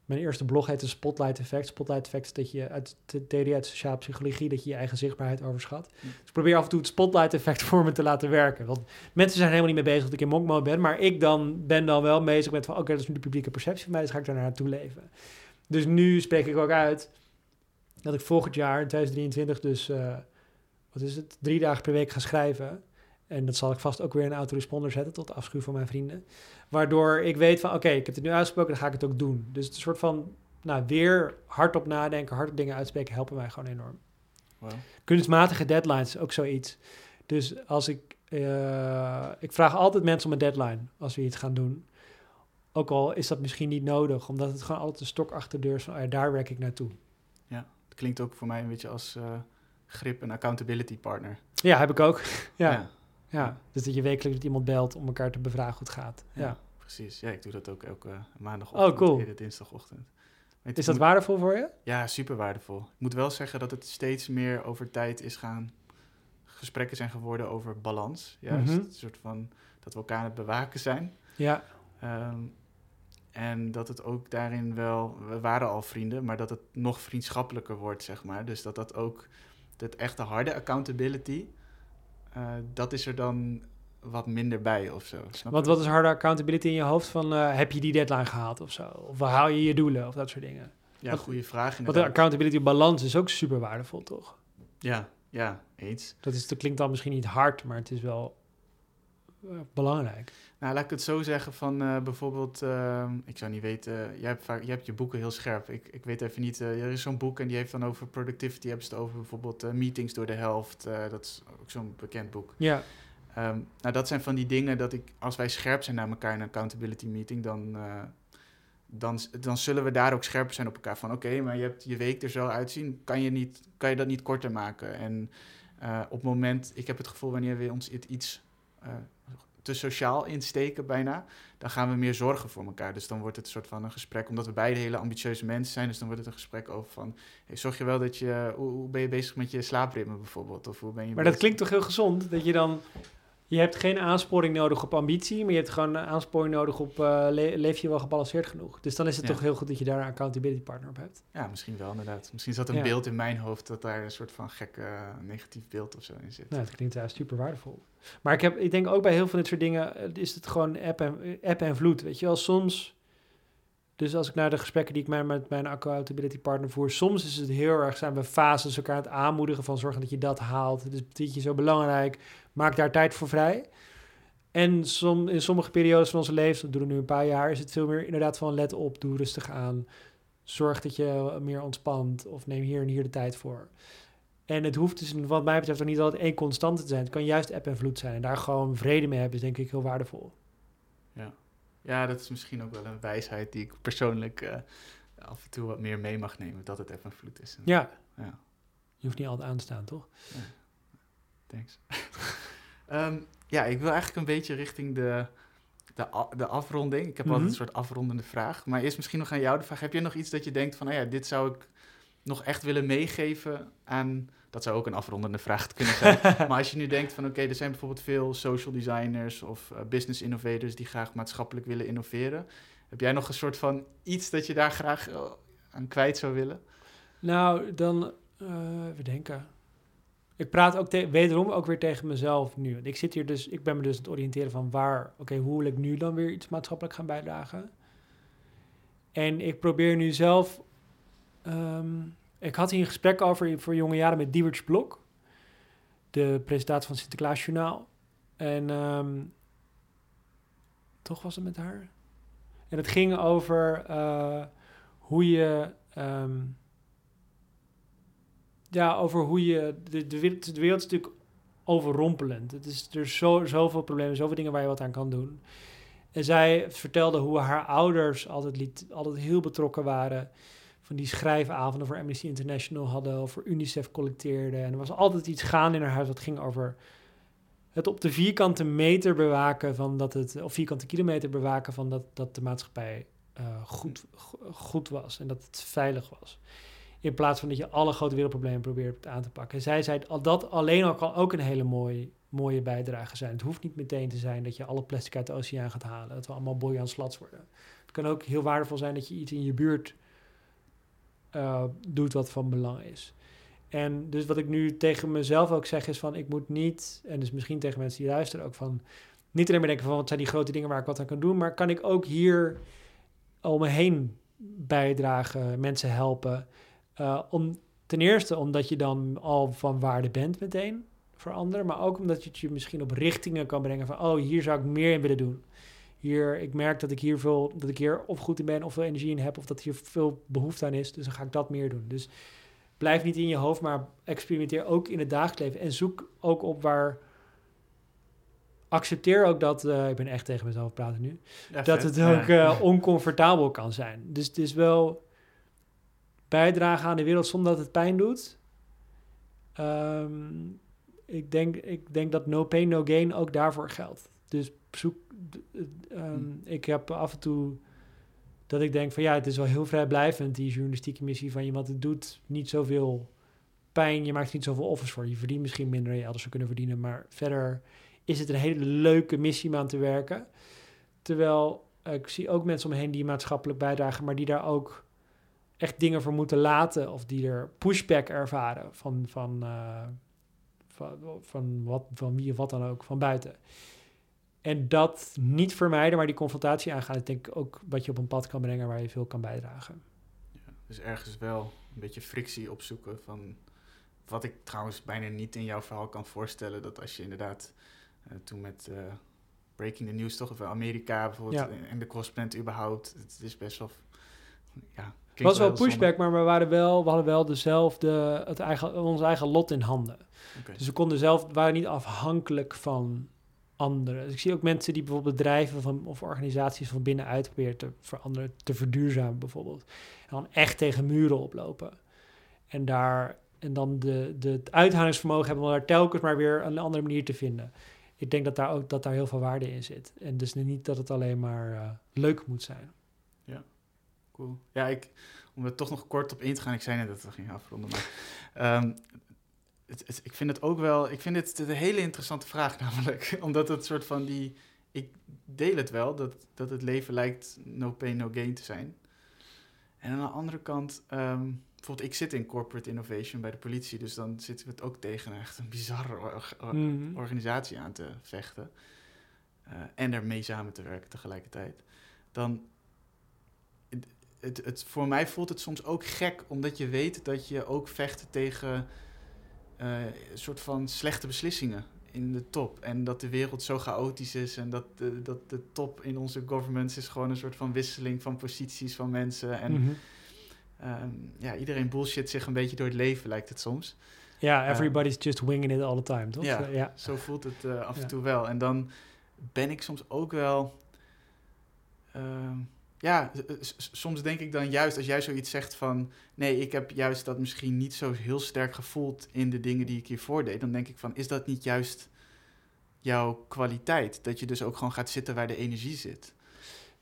Mijn eerste blog heet de Spotlight Effect. Spotlight Effect is dat je uit de theorie uit sociale psychologie dat je je eigen zichtbaarheid overschat. Dus ik probeer af en toe het Spotlight Effect voor me te laten werken. Want mensen zijn helemaal niet mee bezig dat ik in monk mode ben, maar ik dan ben dan wel bezig met van oké, dat is nu de publieke perceptie van mij, dus ga ik daar naartoe leven. Dus nu spreek ik ook uit dat ik volgend jaar, in 2023, dus, uh, wat is het, drie dagen per week ga schrijven. En dat zal ik vast ook weer in autoresponder zetten, tot afschuw van mijn vrienden. Waardoor ik weet van, oké, ik heb het nu uitgesproken, dan ga ik het ook doen. Dus het is een soort van, nou, weer hardop nadenken, hardop dingen uitspreken, helpen mij gewoon enorm. Wow. Kunstmatige deadlines, ook zoiets. Dus als ik, uh, ik vraag altijd mensen om een deadline als we iets gaan doen. Ook al is dat misschien niet nodig, omdat het gewoon altijd een stok achter de deur is van, oh ja, daar werk ik naartoe klinkt ook voor mij een beetje als uh, grip en accountability partner. Ja, heb ik ook. ja. ja. Dus dat je wekelijks met iemand belt om elkaar te bevragen hoe het gaat. Ja, precies. Ja, ik doe dat ook elke maandagochtend, oh, cool. dinsdagochtend. is dat waardevol voor je? Ja, super waardevol. Ik moet wel zeggen dat het steeds meer over tijd is gaan... Gesprekken zijn geworden over balans. Juist, mm een soort van dat we elkaar aan het bewaken zijn. Ja. Ehm, en dat het ook daarin wel, we waren al vrienden, maar dat het nog vriendschappelijker wordt, zeg maar. Dus dat dat ook, dat echte harde accountability, uh, dat is er dan wat minder bij of zo. Want wat is harde accountability in je hoofd? Van uh, heb je die deadline gehaald of zo? Of haal je je doelen of dat soort dingen? Ja, goede vraag. Want de accountability balans is ook super waardevol, toch? Ja, ja, eens. Dat, is, dat klinkt dan misschien niet hard, maar het is wel uh, belangrijk. Nou, laat ik het zo zeggen van uh, bijvoorbeeld, uh, ik zou niet weten, uh, jij, hebt vaak, jij hebt je boeken heel scherp. Ik, ik weet even niet, er is zo'n boek en die heeft dan over productivity, hebben ze het over bijvoorbeeld meetings door de helft. dat is ook zo'n bekend boek. Ja. Um, nou, dat zijn van die dingen dat ik, als wij scherp zijn naar elkaar in een accountability meeting, dan, dan, dan zullen we daar ook scherp zijn op elkaar. Van oké, maar je hebt je week er zo uitzien, kan je, niet, kan je dat niet korter maken? En op het moment, ik heb het gevoel wanneer we ons iets te sociaal insteken bijna, dan gaan we meer zorgen voor elkaar. Dus dan wordt het een soort van een gesprek, omdat we beide hele ambitieuze mensen zijn. Dus dan wordt het een gesprek over van, hey, zorg je wel dat je, hoe, ben je bezig met je slaapritme bijvoorbeeld? Of hoe ben je maar dat klinkt toch heel gezond, dat je dan, Je hebt geen aansporing nodig op ambitie, maar je hebt gewoon aansporing nodig op uh, leef je wel gebalanceerd genoeg. Dus dan is het toch heel goed dat je daar een accountability partner op hebt. Ja, misschien wel inderdaad. Misschien zat een beeld in mijn hoofd dat daar een soort van gek uh, negatief beeld of zo in zit. Nou, dat klinkt uh, super waardevol. Maar ik, heb, ik denk ook bij heel veel dit soort dingen is het gewoon app en, app en vloed. Weet je wel, soms dus als ik naar de gesprekken die ik met mijn accountability partner voer, soms is het heel erg, zijn we fases elkaar aan het aanmoedigen van zorgen dat je dat haalt. Het is dit je zo belangrijk, maak daar tijd voor vrij. En som, in sommige periodes van onze leven, dat doen we nu een paar jaar, is het veel meer inderdaad van let op, doe rustig aan. Zorg dat je meer ontspant of neem hier en hier de tijd voor. En het hoeft dus wat mij betreft ook niet altijd één constante te zijn. Het kan juist eb en vloed zijn. En daar gewoon vrede mee hebben is denk ik heel waardevol. Ja. Ja, dat is misschien ook wel een wijsheid die ik persoonlijk uh, af en toe wat meer mee mag nemen. Dat het even vloed is. Ja. ja. Je hoeft niet altijd aan te staan, toch? Ja. Thanks. um, ja, ik wil eigenlijk een beetje richting de, de, de afronding. Ik heb altijd een soort afrondende vraag. Maar eerst misschien nog aan jou de vraag. Heb je nog iets dat je denkt van, nou ja, dit zou ik nog echt willen meegeven aan dat zou ook een afrondende vraag kunnen zijn. maar als je nu denkt van oké, er zijn bijvoorbeeld veel social designers of uh, business innovators die graag maatschappelijk willen innoveren. Heb jij nog een soort van iets dat je daar graag uh, aan kwijt zou willen? Nou, dan uh, we denken. Ik praat ook wederom ook weer tegen mezelf nu. Ik zit hier dus, ik ben me dus aan het oriënteren van waar, oké, hoe wil ik nu dan weer iets maatschappelijk gaan bijdragen? En ik probeer nu zelf um, ik had hier een gesprek over voor jonge jaren met Diewertje Blok, de presentatie van Sinterklaas Journaal. En um, toch was het met haar. En het ging over uh, hoe je. Um, ja, over hoe je. De, de, wereld, de wereld is natuurlijk overrompelend. Het is, er zo, zoveel problemen, zoveel dingen waar je wat aan kan doen. En zij vertelde hoe haar ouders altijd, liet, altijd heel betrokken waren van die schrijfavonden voor Amnesty International hadden, of voor UNICEF collecteerden. En er was altijd iets gaan in haar huis dat ging over het op de vierkante meter bewaken van dat het, of vierkante kilometer bewaken van dat, dat de maatschappij uh, goed, goed was en dat het veilig was. In plaats van dat je alle grote wereldproblemen probeert aan te pakken. En zij zei, dat alleen al kan ook een hele mooie, mooie bijdrage zijn. Het hoeft niet meteen te zijn dat je alle plastic uit de oceaan gaat halen. Dat we allemaal aan slats worden. Het kan ook heel waardevol zijn dat je iets in je buurt uh, doet wat van belang is. En dus wat ik nu tegen mezelf ook zeg is van ik moet niet, en dus misschien tegen mensen die luisteren ook van, niet alleen maar denken van wat zijn die grote dingen waar ik wat aan kan doen, maar kan ik ook hier om me heen bijdragen, mensen helpen. Uh, om, ten eerste omdat je dan al van waarde bent meteen voor anderen, maar ook omdat je het je misschien op richtingen kan brengen van oh hier zou ik meer in willen doen hier, ik merk dat ik hier veel, dat ik hier of goed in ben of veel energie in heb, of dat hier veel behoefte aan is. Dus dan ga ik dat meer doen. Dus blijf niet in je hoofd, maar experimenteer ook in het dagelijks leven. En zoek ook op waar. Accepteer ook dat, uh, ik ben echt tegen mezelf praten nu, dat het ook uh, oncomfortabel kan zijn. Dus het is wel bijdragen aan de wereld zonder dat het pijn doet. Um, ik, denk, ik denk dat no pain, no gain ook daarvoor geldt. Dus zoek. Um, ik heb af en toe dat ik denk van ja, het is wel heel vrijblijvend, die journalistieke missie van je, want het doet niet zoveel pijn, je maakt niet zoveel offers voor. Je verdient misschien minder dan je elders zou kunnen verdienen, maar verder is het een hele leuke missie om aan te werken. Terwijl uh, ik zie ook mensen om me heen die maatschappelijk bijdragen, maar die daar ook echt dingen voor moeten laten of die er pushback ervaren van, van, uh, van, van, wat, van wie of wat dan ook, van buiten. En dat niet vermijden, maar die confrontatie aangaan, is denk ik ook wat je op een pad kan brengen waar je veel kan bijdragen. Ja, dus ergens wel een beetje frictie opzoeken van wat ik trouwens bijna niet in jouw verhaal kan voorstellen, dat als je inderdaad uh, toen met uh, Breaking the News toch, of Amerika bijvoorbeeld, en de crossplant überhaupt, het is best wel, ja. Het was wel pushback, maar we, waren wel, we hadden wel dezelfde, het eigen, ons eigen lot in handen. Dus we konden zelf, waren niet afhankelijk van anderen. Dus ik zie ook mensen die bijvoorbeeld bedrijven van, of organisaties van binnenuit proberen te veranderen, te verduurzamen bijvoorbeeld. En dan echt tegen muren oplopen. En daar en dan de, de, het uithoudingsvermogen hebben om daar telkens maar weer een andere manier te vinden. Ik denk dat daar ook dat daar heel veel waarde in zit. En dus niet dat het alleen maar uh, leuk moet zijn. Ja, cool. Ja, ik, om er toch nog kort op in te gaan, ik zei net dat we gingen afronden, maar um, het, het- ik vind het ook wel, ik vind het een hele interessante vraag namelijk. Omdat het soort van die, ik deel het wel, dat, dat het leven lijkt no pain, no gain te zijn. En aan de andere kant, ehm, bijvoorbeeld ik zit in corporate innovation bij de politie, dus dan zitten we het ook tegen echt een bizarre or- or- Mhm. organisatie aan te vechten. eh, en ermee samen te werken tegelijkertijd. Dan, het, het, voor mij voelt het soms ook gek, omdat je weet dat je ook vecht tegen eh, een soort van slechte beslissingen in de top. En dat de wereld zo chaotisch is en dat de, dat de top in onze governments is gewoon een soort van wisseling van posities van mensen. En Mhm. ehm, ja, iedereen bullshit zich een beetje door het leven, lijkt het soms. Ja, everybody's just winging it all the time, toch? Ja. Ja. Zo voelt het eh, af en Ja. toe wel. En dan ben ik soms ook wel. ehm, ja, soms denk ik dan juist als jij zoiets zegt van. Nee, ik heb juist dat misschien niet zo heel sterk gevoeld in de dingen die ik hiervoor deed. Dan denk ik van: is dat niet juist jouw kwaliteit? Dat je dus ook gewoon gaat zitten waar de energie zit.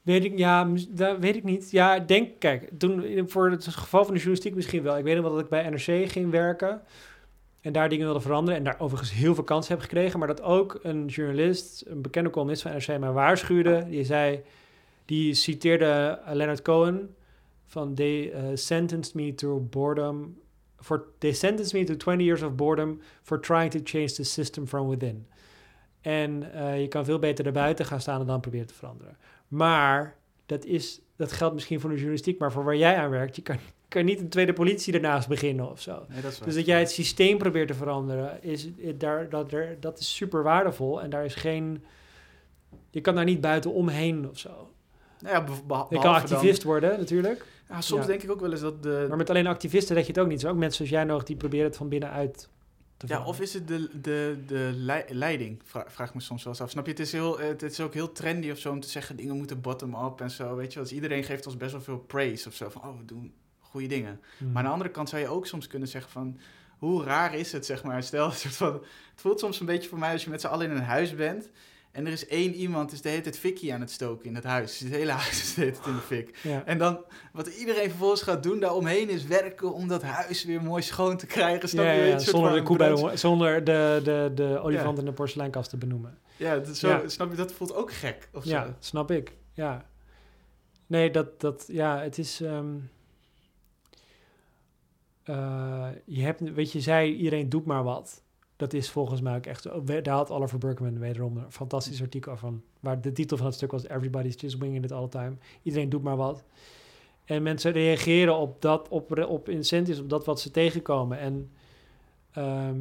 Weet ik, ja, dat weet ik niet. Ja, denk, kijk, toen voor het geval van de journalistiek misschien wel. Ik weet nog wel dat ik bij NRC ging werken en daar dingen wilde veranderen en daar overigens heel veel kansen heb gekregen, maar dat ook een journalist, een bekende columnist van NRC, mij waarschuwde. Die zei, die citeerde Leonard Cohen van they eh, sentenced me to boredom for they sentenced me to 20 years of boredom for trying to change the system from within. En eh, je kan veel beter erbuiten gaan staan en dan proberen te veranderen. Maar dat, is, dat geldt misschien voor de journalistiek, maar voor waar jij aan werkt, je kan, kan niet een tweede politie ernaast beginnen of zo. Nee, dat. Dus dat jij het systeem probeert te veranderen, is, is daar, dat, er, dat is super waardevol. En daar is geen. Je kan daar niet buiten omheen of zo. Nou ja, Je kan dan- activist worden, natuurlijk. ja, soms Ja. denk ik ook wel eens dat de. Maar met alleen activisten red je het ook niet. Er zijn ook mensen zoals jij nog die proberen het van binnenuit te Ja, of is het de, de, de lei- leiding? Vra- vraag ik me soms wel eens af. Snap je, het is, heel, het is ook heel trendy of zo om te zeggen... dingen moeten bottom-up en zo, weet je wel. Dus iedereen geeft ons best wel veel praise of zo. Van, oh, we doen goede dingen. Hmm. Maar aan de andere kant zou je ook soms kunnen zeggen van... hoe raar is het, zeg maar. Stel, een soort van, het voelt soms een beetje voor mij als je met z'n allen in een huis bent... en er is één iemand, die is de hele tijd fikkie aan het stoken in het huis. Het hele huis is de hele tijd in de fik. Ja. En dan, wat iedereen vervolgens gaat doen daaromheen... is werken om dat huis weer mooi schoon te krijgen. Ja, zonder, de koe bij de, zonder de, de, de olifant in de porseleinkast te benoemen. Ja, dat, zo, snap je, dat voelt ook gek. Of Ja, zo. snap ik. Ja. Nee, dat, dat, ja, het is. ehm, eh, je hebt, weet je, zei iedereen doet maar wat. Dat is volgens mij ook echt. We- Daar had Oliver Burkeman wederom een fantastisch artikel van. Waar de titel van het stuk was: Everybody's just winging it all the time. Iedereen doet maar wat. En mensen reageren op dat, op, op incentives, op dat wat ze tegenkomen. En ehm,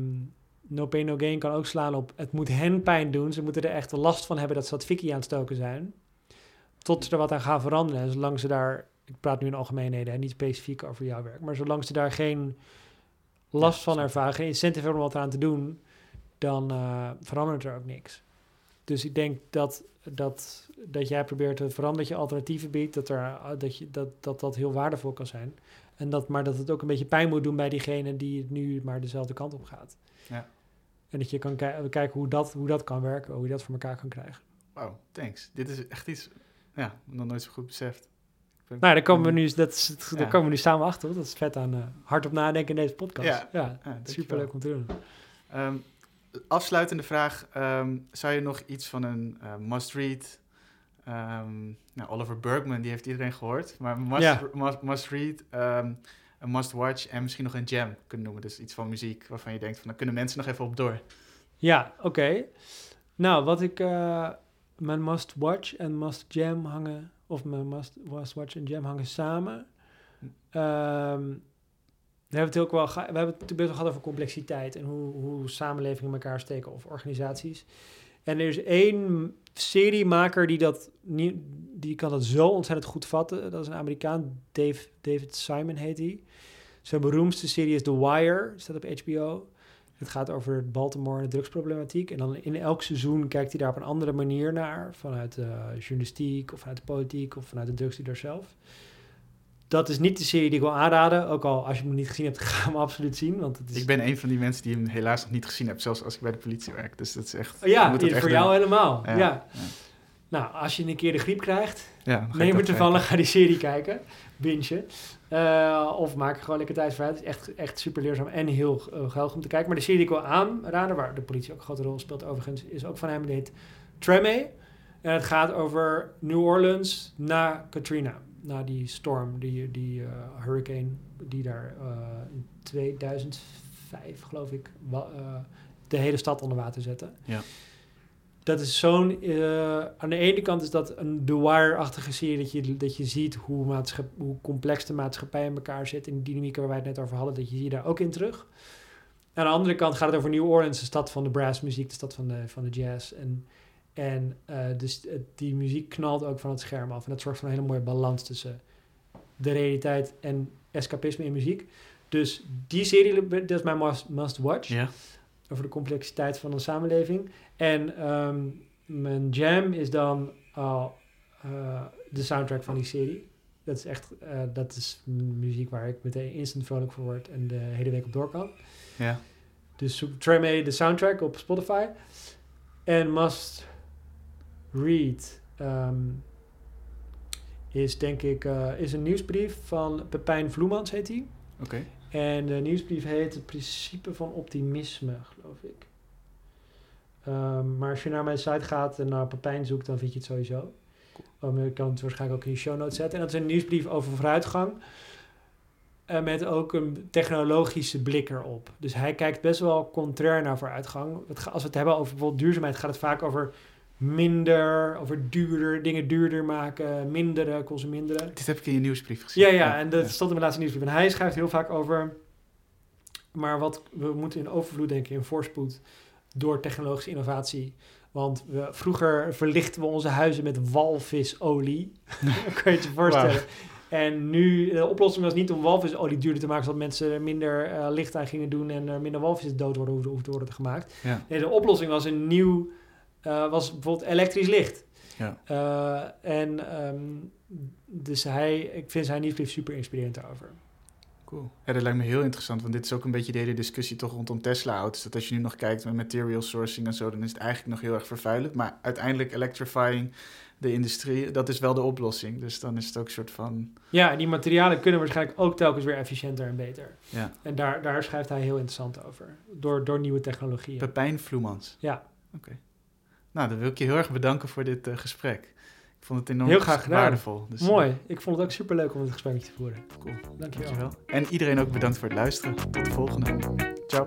no pain, no gain kan ook slaan op het moet hen pijn doen. Ze moeten er echt last van hebben dat ze dat fikkie aan het stoken zijn. Tot ze er wat aan gaan veranderen. En zolang ze daar, ik praat nu in algemeenheden en niet specifiek over jouw werk, maar zolang ze daar geen last Ja, van ervaren, geen incentive hebben om wat aan te doen, dan eh, verandert er ook niks. Dus ik denk dat, dat, dat jij probeert te veranderen, dat je alternatieven biedt, dat, er, dat, je, dat, dat dat heel waardevol kan zijn. En dat, maar dat het ook een beetje pijn moet doen bij diegene die het nu maar dezelfde kant op gaat. Ja. En dat je kan ki- kijken hoe dat, hoe dat kan werken, hoe je dat voor elkaar kan krijgen. Wauw, thanks. Dit is echt iets, ja, nog nooit zo goed beseft. Nou, daar komen we nu, dat is, het- daar komen we nu samen achter. hoor. Dat is vet aan eh, hard op nadenken in deze podcast. Ja. Ja, Ja, dankjewel. super leuk om te doen. Ehm, afsluitende vraag. ehm, zou je nog iets van een eh, must-read... ehm, nou, Oliver Bergman, die heeft iedereen gehoord. Maar must, must, must-read, ehm, een must-watch en misschien nog een jam kunnen noemen. Dus iets van muziek waarvan je denkt van... dan kunnen mensen nog even op door. Ja, oké. Nou, wat ik... eh, mijn must watch en must jam hangen... Of mijn must, must watch en jam hangen samen. Ehm, we hebben het ook wel, we hebben het best wel gehad over complexiteit en hoe, hoe samenlevingen in elkaar steken of organisaties. En er is één seriemaker die dat niet, die kan dat zo ontzettend goed vatten. Dat is een Amerikaan, Dave, David Simon heet hij. Zijn beroemdste serie is The Wire, staat op HBO. Het gaat over Baltimore en de drugsproblematiek. En dan in elk seizoen kijkt hij daar op een andere manier naar. Vanuit de journalistiek of vanuit de politiek of vanuit de drugsdealer zelf. Dat is niet de serie die ik wil aanraden. Ook al als je hem niet gezien hebt, ga hem absoluut zien. Want het is... Ik ben een van die mensen die hem helaas nog niet gezien heb. Zelfs als ik bij de politie werk. Dus dat is echt... Oh ja, je moet het voor echt jou doen. helemaal. Ja. Ja, ja. Nou, als je een keer de griep krijgt, Ja, neem ervan en ga die serie kijken. Binge. Eh, of maak er gewoon lekker tijd voor uit. Het is echt, echt super leerzaam en heel uh, geweldig om te kijken. Maar de serie die ik wil aanraden, waar de politie ook een grote rol speelt overigens, is ook van hem. Die heet Treme. En het gaat over New Orleans na Katrina. Na die storm, die, die uh, hurricane, die daar uh, in 2005, geloof ik, uh, de hele stad onder water zette. Ja. Dat is zo'n... uh, aan de ene kant is dat een The Wire-achtige serie... Dat je, dat je ziet hoe, hoe complex de maatschappij in elkaar zit... en de dynamiek waar wij het net over hadden... dat je je daar ook in terug. Aan de andere kant gaat het over New Orleans... de stad van de brassmuziek, de stad van de, van de jazz... En, en uh, dus die muziek knalt ook van het scherm af. En dat zorgt voor een hele mooie balans tussen de realiteit en escapisme in muziek. Dus die serie, dat is mijn must, must watch. Ja. Over de complexiteit van een samenleving. En um, mijn jam is dan uh, uh, de soundtrack van die serie. Dat is echt, uh, dat is muziek waar ik meteen instant vrolijk voor word en de hele week op door kan. Ja. Dus zoek de soundtrack op Spotify. En must read um, is denk ik uh, is een nieuwsbrief van Pepijn Vloemans heet hij. Oké. Okay. En de nieuwsbrief heet het principe van optimisme, geloof ik. Um, maar als je naar mijn site gaat en naar Pepijn zoekt, dan vind je het sowieso. Um, ik kan het waarschijnlijk ook in je show notes zetten. En dat is een nieuwsbrief over vooruitgang. Uh, met ook een technologische blik erop. Dus hij kijkt best wel contrair naar vooruitgang. Als we het hebben over bijvoorbeeld duurzaamheid, gaat het vaak over minder, over duurder, dingen duurder maken, minderen, consuminderen. Dit heb ik in je nieuwsbrief gezien. Ja, ja, ja. en dat ja. stond in mijn laatste nieuwsbrief. En hij schrijft heel vaak over, maar wat we moeten in overvloed denken, in voorspoed, door technologische innovatie. Want we, vroeger verlichten we onze huizen met walvisolie. kan je het je voorstellen. Wow. En nu, de oplossing was niet om walvisolie duurder te maken, zodat mensen er minder uh, licht aan gingen doen en er minder walvissen dood worden, hoeven te worden gemaakt. Ja. Nee, de oplossing was een nieuw uh, was bijvoorbeeld elektrisch licht. Ja. Uh, en um, dus hij, ik vind zijn nieuwsbrief super inspirerend daarover. Cool. Ja, dat lijkt me heel interessant, want dit is ook een beetje de hele discussie toch rondom Tesla-auto's. Dat als je nu nog kijkt met material sourcing en zo, dan is het eigenlijk nog heel erg vervuilend. Maar uiteindelijk electrifying de industrie, dat is wel de oplossing. Dus dan is het ook een soort van... Ja, die materialen kunnen waarschijnlijk ook telkens weer efficiënter en beter. Ja. En daar, daar schrijft hij heel interessant over, door, door nieuwe technologieën. Pepijn Vloemans. Ja. Oké. Okay. Nou, dan wil ik je heel erg bedanken voor dit uh, gesprek. Ik vond het enorm heel graag waardevol. Dus, Mooi. Ik vond het ook super leuk om het gesprek te voeren. Cool. Dankjewel. Dankjewel. En iedereen ook bedankt voor het luisteren. Tot de volgende. Ciao.